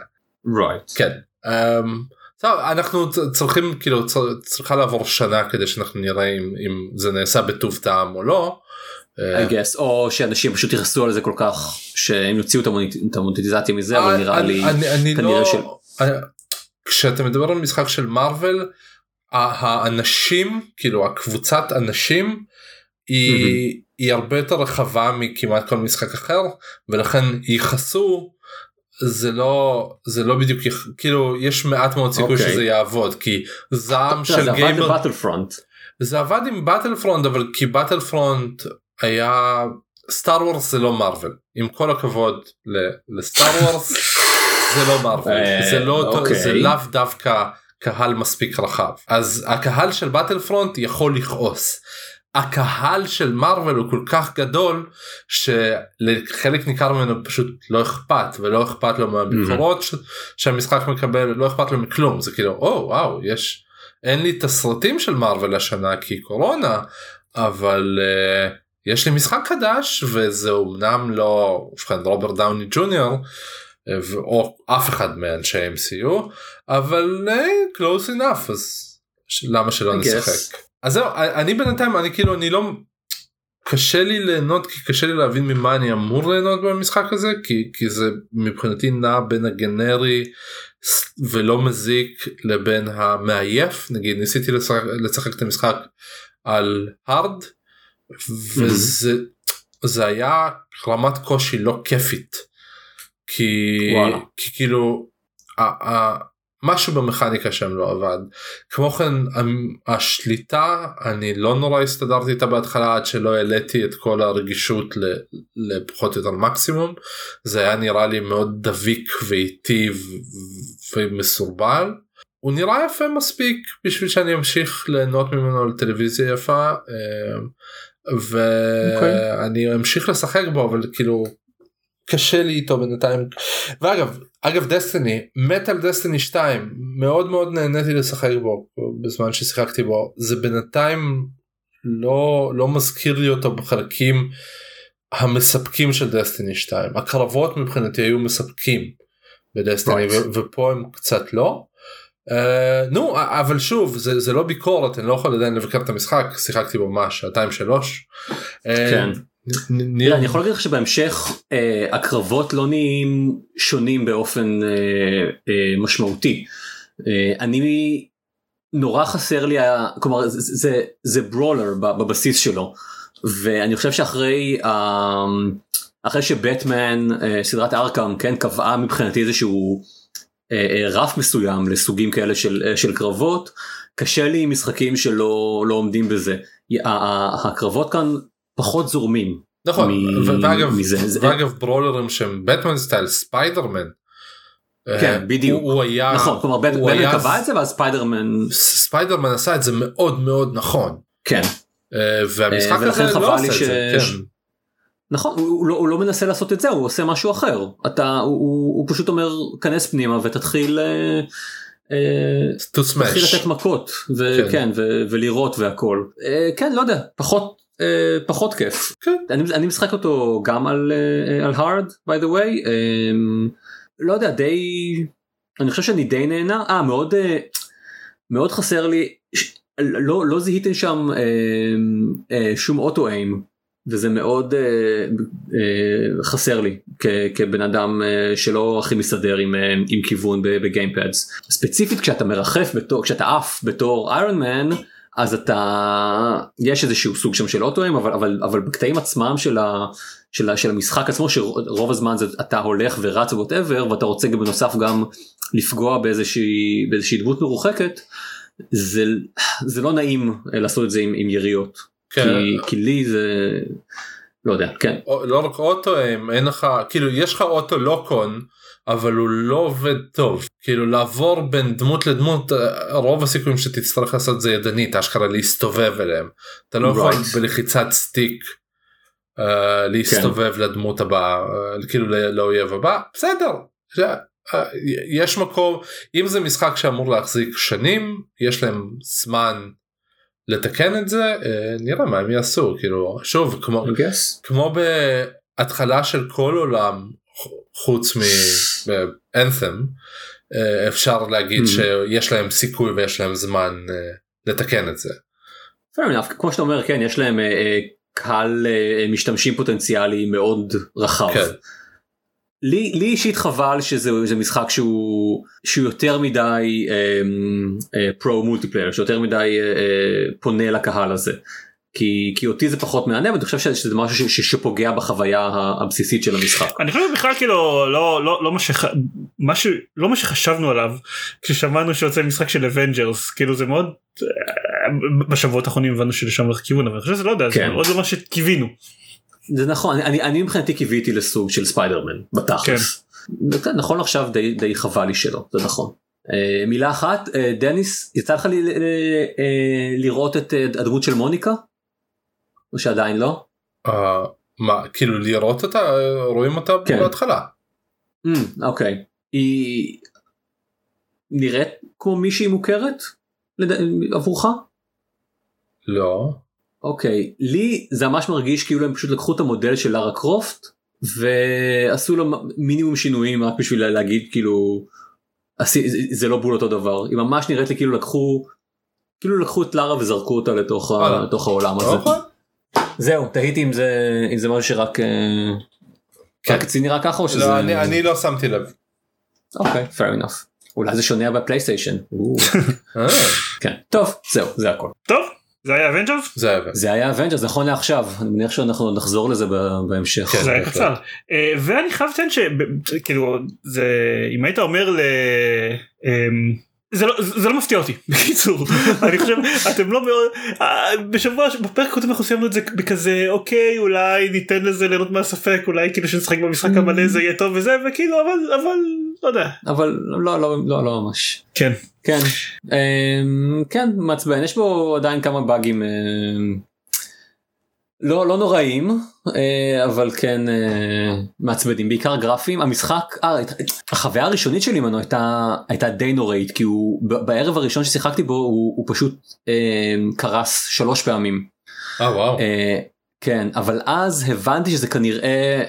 right. כן. Um, טוב, אנחנו צריכים כאילו צריכה לעבור שנה כדי שאנחנו נראה אם, אם זה נעשה בטוב טעם או לא. אה, I guess או שאנשים פשוט יכעסו על זה כל כך שהם יוציאו את המוניטיזציה מזה אבל נראה אני- לי אני, אני כנראה לא, של- אני- כשאתה מדבר על משחק של מארוול האנשים כאילו הקבוצת אנשים היא, היא הרבה יותר רחבה מכמעט כל משחק אחר ולכן יכעסו זה לא זה לא בדיוק כאילו יש מעט מאוד סיכוי אוקיי. שזה יעבוד כי זעם של גיימר. זה עבד עם Battlefront אבל כי Battlefront היה Star Wars זה לא מארוול עם כל הכבוד ל Star Wars זה לא מארוול אה, זה לא אותו- אוקיי. זה לאו דווקא קהל מספיק רחב אז הקהל של Battlefront יכול לכעוס. הקהל של מארוול הוא כל כך גדול שלחלק ניכר ממנו פשוט לא אכפת ולא אכפת לו מהביקורות ש- שהמשחק מקבל לא אכפת לו מכלום זה כאילו או וואו יש אין לי תסרטים של מארוול השנה כי קורונה אבל uh, יש לי משחק חדש וזה אומנם לא ובכן רוברט דאוני ג'וניור או אף אחד מאנשי MCU אבל uh, close enough אז למה שלא I guess. נשחק. אז זהו אני בינתיים אני כאילו אני לא קשה לי ליהנות כי קשה לי להבין ממה אני אמור ליהנות במשחק הזה כי כי זה מבחינתי נע בין הגנרי ולא מזיק לבין המעייף נגיד ניסיתי לשחק, לשחק את המשחק על הארד וזה זה היה רמת קושי לא כיפית כי, וואלה. כי כאילו ה- ה- משהו במכניקה שם לא עבד. כמו כן השליטה אני לא נורא הסתדרתי איתה בהתחלה עד שלא העליתי את כל הרגישות לפחות או יותר מקסימום זה היה נראה לי מאוד דביק ואיטי ומסורבל. הוא נראה יפה מספיק בשביל שאני אמשיך ליהנות ממנו על טלוויזיה יפה אמ, ואני אמשיך לשחק בו אבל כאילו קשה לי איתו בינתיים ואגב אגב דסטיני מת על דסטיני 2 מאוד מאוד נהניתי לשחק בו בזמן ששיחקתי בו זה בינתיים לא לא מזכיר לי אותו בחלקים המספקים של דסטיני 2 הקרבות מבחינתי היו מספקים בדסטיני Right. ופה הם קצת לא. Uh, נו אבל שוב זה זה לא ביקורת אני לא יכול עדיין לבקר את המשחק שיחקתי בו מה שעתיים שלוש. אה, כן. תראה, אני יכול להגיד לך שבהמשך אה, הקרבות לא נהיים שונים באופן אה, אה, משמעותי. אני נורא חסר לי כלומר זה, זה, ברולר בבסיס שלו ואני חושב שאחרי אחרי שבטמן סדרת ארקאם כן קבעה מבחינתי איזשהו רף מסוים לסוגים כאלה של, של קרבות קשה לי עם משחקים שלא לא עומדים בזה. הקרבות כאן פחות זורמים. נכון מ- ואגב מזה. זה- ואגב brawler ים שהם Batman style Spider-Man. כן, בדיוק. הוא, הוא היה נכון, כלומר באטמן היה- קבע את זה ואז Spider-Man, Spider-Man עשה את זה מאוד מאוד נכון כן, אה, והמשחק אה, הזה לא עושה את זה. ש- כן. נכון, הוא, הוא, לא, הוא לא מנסה לעשות את זה, הוא עושה משהו אחר. אתה, הוא, הוא, הוא פשוט אומר, כנס פנימה ותתחיל תתחיל smash. לתת מכות, כן. וכן, ו, ולירות והכל. אה, כן, לא יודע, פחות, אה, פחות כיף. כן. אני, אני משחק אותו גם על, אה, על hard, by the way. אה, לא יודע, די, אני חושב שאני די נהנה. אה, מאוד, אה, מאוד חסר לי, ש- לא, לא זיהיתם שם אה, אה, שום אוטו איים. וזה מאוד אה, אה, חסר לי כ, כבן אדם אה, שלא הכי מסתדר עם, אה, עם כיוון ב- בגיימפאדס. ספציפית כשאתה מרחף בתור, כשאתה עף בתור איירון מן אז אתה יש איזשהו סוג שם של אוטואים אבל אבל אבל בקטעים עצמם של, ה, של, ה, של המשחק עצמו שרוב הזמן זה אתה הולך ורץ ווטאבר ואתה רוצה גם בנוסף גם לפגוע באיזושהי באיזושהי דמות מרוחקת זה זה לא נעים אה, לעשות את זה עם, עם יריות. כן. כי, כי לי זה לא יודע כן לא רק אוטו הם אין לך כאילו יש לך אוטו לוקון אבל הוא לא עובד טוב כאילו לעבור בין דמות לדמות אה, רוב הסיכויים שתצטרך לעשות זה ידנית אשכרה להסתובב אליהם אתה לא יכול Right. בלחיצת סטיק uh, להסתובב כן. לדמות הבאה uh, כאילו לא- לאויב הבא בסדר. זה- אה, יש מקום אם זה משחק שאמור להחזיק שנים יש להם זמן לתקן את זה אה, נראה מה הם יעשו כאילו שוב כמו. כמו בהתחלה של כל עולם חוץ מאנת'ם אפשר להגיד Mhm. שיש להם סיכוי ויש להם זמן אה, לתקן את זה. Fair enough. כמו שאתה אומר כן יש להם אה, אה, קהל אה, משתמשים פוטנציאלי מאוד רחב. כן. לי, לי אישית חבל שזה זה משחק שהוא שהוא יותר מדי פרו multiplayer שיותר מדי אה, אה, פונה לקהל הזה. כי, כי אותי זה פחות מעניין ואני חושב שזה משהו ש, ש, שפוגע בחוויה הבסיסית של המשחק. אני חושב בכלל כאילו לא לא לא מה שח... מה ש... לא מה שחשבנו עליו כששמענו שיוצא משחק של אבנג'רס כאילו זה מאוד אה, בשבועות האחרונים הבנו שלשם הולך כיוון אבל אני חושב שזה לא יודע זה כן. מאוד לא מה שקיווינו. זה נכון אני, אני, אני מבחינתי קיוויתי לסוג של ספיידרמן בתכלס. כן. נכון עכשיו די, די חבל לי שלא זה נכון. Uh, מילה אחת uh, דניס יצא לך לראות את הדמות של מוניקה? או שעדיין לא? אה, מה כאילו לראות אותה אה, רואים אותה כן. בהתחלה. Mm, אוקיי. היא נראית כמו מישהי מוכרת? לד... עבורך? לא. אוקיי. לי זה ממש מרגיש כאילו הם פשוט לקחו את המודל של לארה קרופט ועשו לו מינימום שינויים רק בשביל להגיד כאילו זה- לא בול אותו דבר היא ממש נראית לי כאילו לקחו כאילו לקחו את לארה וזרקו אותה לתוך. לתוך העולם הזה. זהו תהיתי אם זה אם זה משהו שרק אה, כן. רק אצלי נראה ככה או שזה לא, אני, אני לא שמתי לב. אוקיי fair enough אולי זה שונה בפלייסטיישן אה, כן טוב זהו זה הכל טוב זה היה אבנג'רס זה היה. זה היה אבנג'רס נכון לעכשיו אני מניח שאנחנו נחזור לזה ב- בהמשך כן. זה היה. קצר אה, ואני חייב לציין שכאילו זה אם היית אומר ל... אמ, זה לא, זה לא מפתיע אותי. בקיצור אני חושב אתם לא מאוד אה, בשבוע בפרק הקודם אנחנו סיימנו את זה בכזה אוקיי אולי ניתן לזה ליהנות מהספק אולי כאילו שנשחק במשחק המלא זה יהיה טוב וזה וכאילו אבל אבל לא יודע. אבל לא לא לא לא ממש. כן. כן. אמ, כן מעצבן. יש בו עדיין כמה באגים אמ, לא לא נוראים אה, אבל כן אה, מעצבנים בעיקר גרפיים המשחק אה, החוויה הראשונית שלי ממנו הייתה הייתה די נוראית כי הוא בערב הראשון ששיחקתי בו הוא, הוא פשוט אה, קרס שלוש פעמים אה וואו. אה, כן אבל אז הבנתי שזה כנראה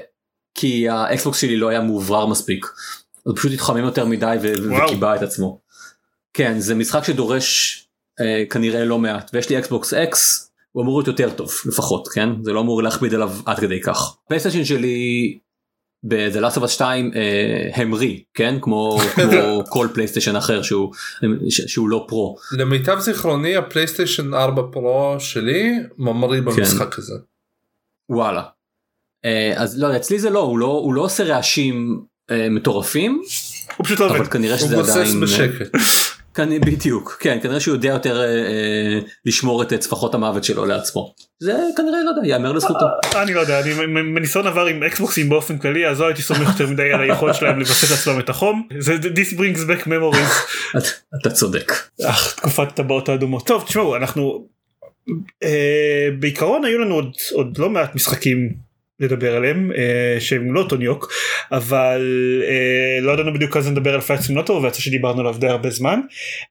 כי האקסבוקס שלי לא היה מאוורר מספיק. הוא פשוט התחמם יותר מדי. וכיבה את עצמו. כן זה משחק שדורש אה, כנראה לא מעט ויש לי אקסבוקס אקס הוא אמור להיות יותר טוב לפחות כן זה לא אמור להכביד עליו עד כדי כך. פלייסטיישן שלי ב-The Last of Us 2 אה, המריא כן כמו כמו כל פלייסטיישן אחר שהוא שהוא לא פרו. למיטב זיכרוני הפלייסטיישן 4 פרו שלי ממריא במשחק הזה. וואלה. אה, אז לא אצלי זה לא הוא לא הוא לא עושה רעשים אה, מטורפים הוא פשוט לא אבל עובד כנראה הוא שזה גוסס עדיין בשקט. כנ... בדיוק. כן כנראה שהוא יודע יותר אה, אה, לשמור את צפחות המוות שלו לעצמו. זה כנראה לא יודע יאמר לזכותו. אני לא יודע אני מניסיון עבר עם אקסבוקסים באופן כללי אז לא הייתי סומך יותר מדי על היכולת שלהם לווסת לעצמם את החום. זה this brings back memories. אתה- אתה צודק. אך תקופת טבעות האדומות. טוב תשמעו אנחנו אה, בעיקרון היו לנו עוד לא מעט משחקים לדבר עליהם אה, שהם לא Tony Hawk אבל אה, לא ידענו בדיוק אז נדבר על פלייט סימולטור ויצא שדיברנו עליו די הרבה זמן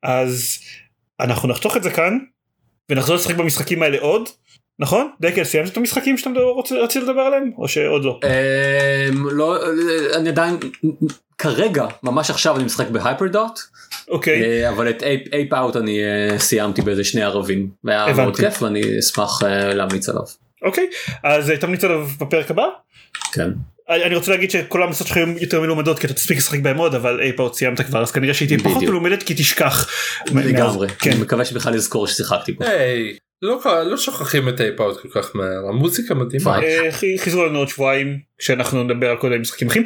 אז אנחנו נחתוך את זה כאן ונחזור לשחק במשחקים האלה עוד נכון? דקל סיימת את המשחקים שאתה רוצה רצית לדבר עליהם או שעוד לא? אה, לא אני עדיין כרגע ממש עכשיו אני משחק בהייפר דוט אוקיי אבל את Ape Out אני אה, סיימתי באיזה שני ערבים והיה. מאוד כיף ואני אשמח אה, להמליץ עליו. אוקיי אז אה, תמליץ עליו בפרק הבא כן. אני רוצה להגיד שכל המלצות שלך היו יותר מלומדות כי אתה תספיק לשחק בהם עוד אבל Ape Out סיימת כבר אז כנראה שהיא תהיה פחות. מלומדת כי תשכח. לגמרי כן. אני מקווה שבכלל לזכור ששיחקתי בו. לא לא שוכחים את Ape Out כל כך מהר המוזיקה מדהימה. אה, חי- חזרו לנו עוד שבועיים כשאנחנו נדבר על כל מיני משחקים אחרים.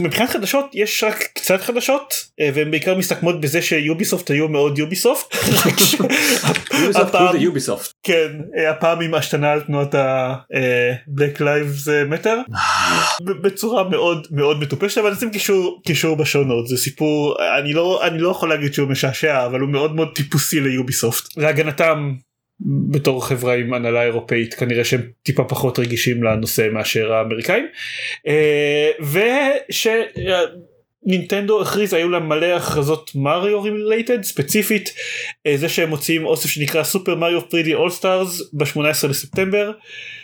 מבחינת חדשות יש רק קצת חדשות אה, והן בעיקר מסתכמות בזה שיוביסופט היו מאוד יוביסופט. יוביסופט. כן אה, הפעם עם השתנה על תנועת ה-Black Lives Matter ב- בצורה מאוד מאוד מטופשת אבל נשים קישור קישור בשונות זה סיפור אני לא אני לא יכול להגיד שהוא משעשע אבל הוא מאוד מאוד טיפוסי ליוביסופט להגנתם בתור חברה עם הנהלה אירופאית כנראה שהם טיפה פחות רגישים לנושא מאשר האמריקאים. אה, וש... נינטנדו הכריז היו להם מלא הכרזות מריו related ספציפית אה, זה שהם מוציאים אוסף שנקרא Super Mario 3D All-Stars ב-18 לספטמבר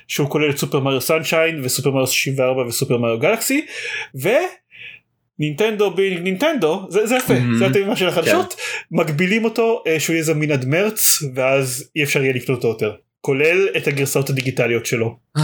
שהוא כולל את Super Mario Sunshine ו Super Mario 64 ו Super Mario Galaxy ו Nintendo being Nintendo זה, זה יפה Mhm. זה הדהימה של החדשות מגבילים אותו אה, שהוא יהיה זמין עד מרץ ואז אי אפשר יהיה לקנות אותו יותר כולל את הגרסאות הדיגיטליות שלו אה,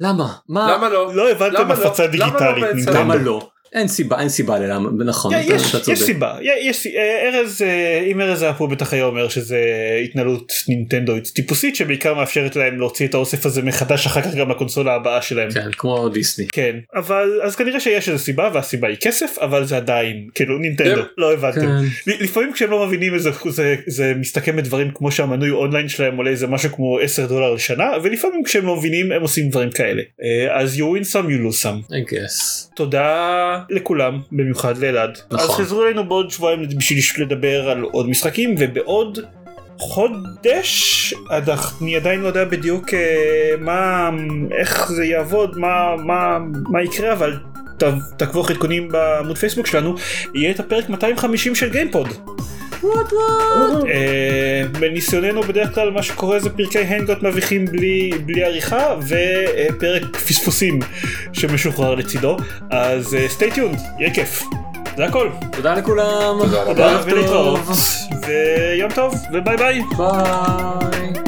למה? מה? למה לא? לא הבנתם לא? הפצה למה לא דיגיטלית? נינטנדו. למה לא? אין סיבה אין סיבה ללמה נכון יש, יש. סיבה יש אה, ארז אה, אם ארז היה פה בטח היה אומר שזה התנהלות נינטנדוית טיפוסית שבעיקר מאפשרת להם להוציא את האוסף הזה מחדש אחר כך גם לקונסולה הבאה שלהם. כן כמו דיסני. כן אבל אז כנראה שיש איזה סיבה והסיבה היא כסף אבל זה עדיין כאילו נינטנדו כן. לא הבנתם. כן. לפעמים כשהם לא מבינים איזה זה, זה מסתכם בדברים כמו שהמנוי אונליין שלהם עולה איזה משהו כמו 10 דולר לשנה ולפעמים כשהם לא מבינים הם עושים דברים כאלה אה, אז you win some you lose some. I guess. תודה לכולם במיוחד לאלעד. נכון. אז חזרו אלינו בעוד שבועיים בשביל לדבר על עוד משחקים ובעוד חודש אני עדיין לא יודע בדיוק אה, מה איך זה יעבוד מה מה מה יקרה אבל תעקבו אחרי עדכונים בעמוד פייסבוק שלנו יהיה את הפרק 250 של גיימפוד. אה, בניסיוננו בדרך כלל מה שקורה זה פרקי הנגות מביכים בלי, בלי עריכה ופרק פספוסים שמשוחרר לצידו. אז stay tuned יהיה כיף. זה הכל. תודה לכולם. תודה רבה. ולהתראות ויום טוב וביי ביי. ביי.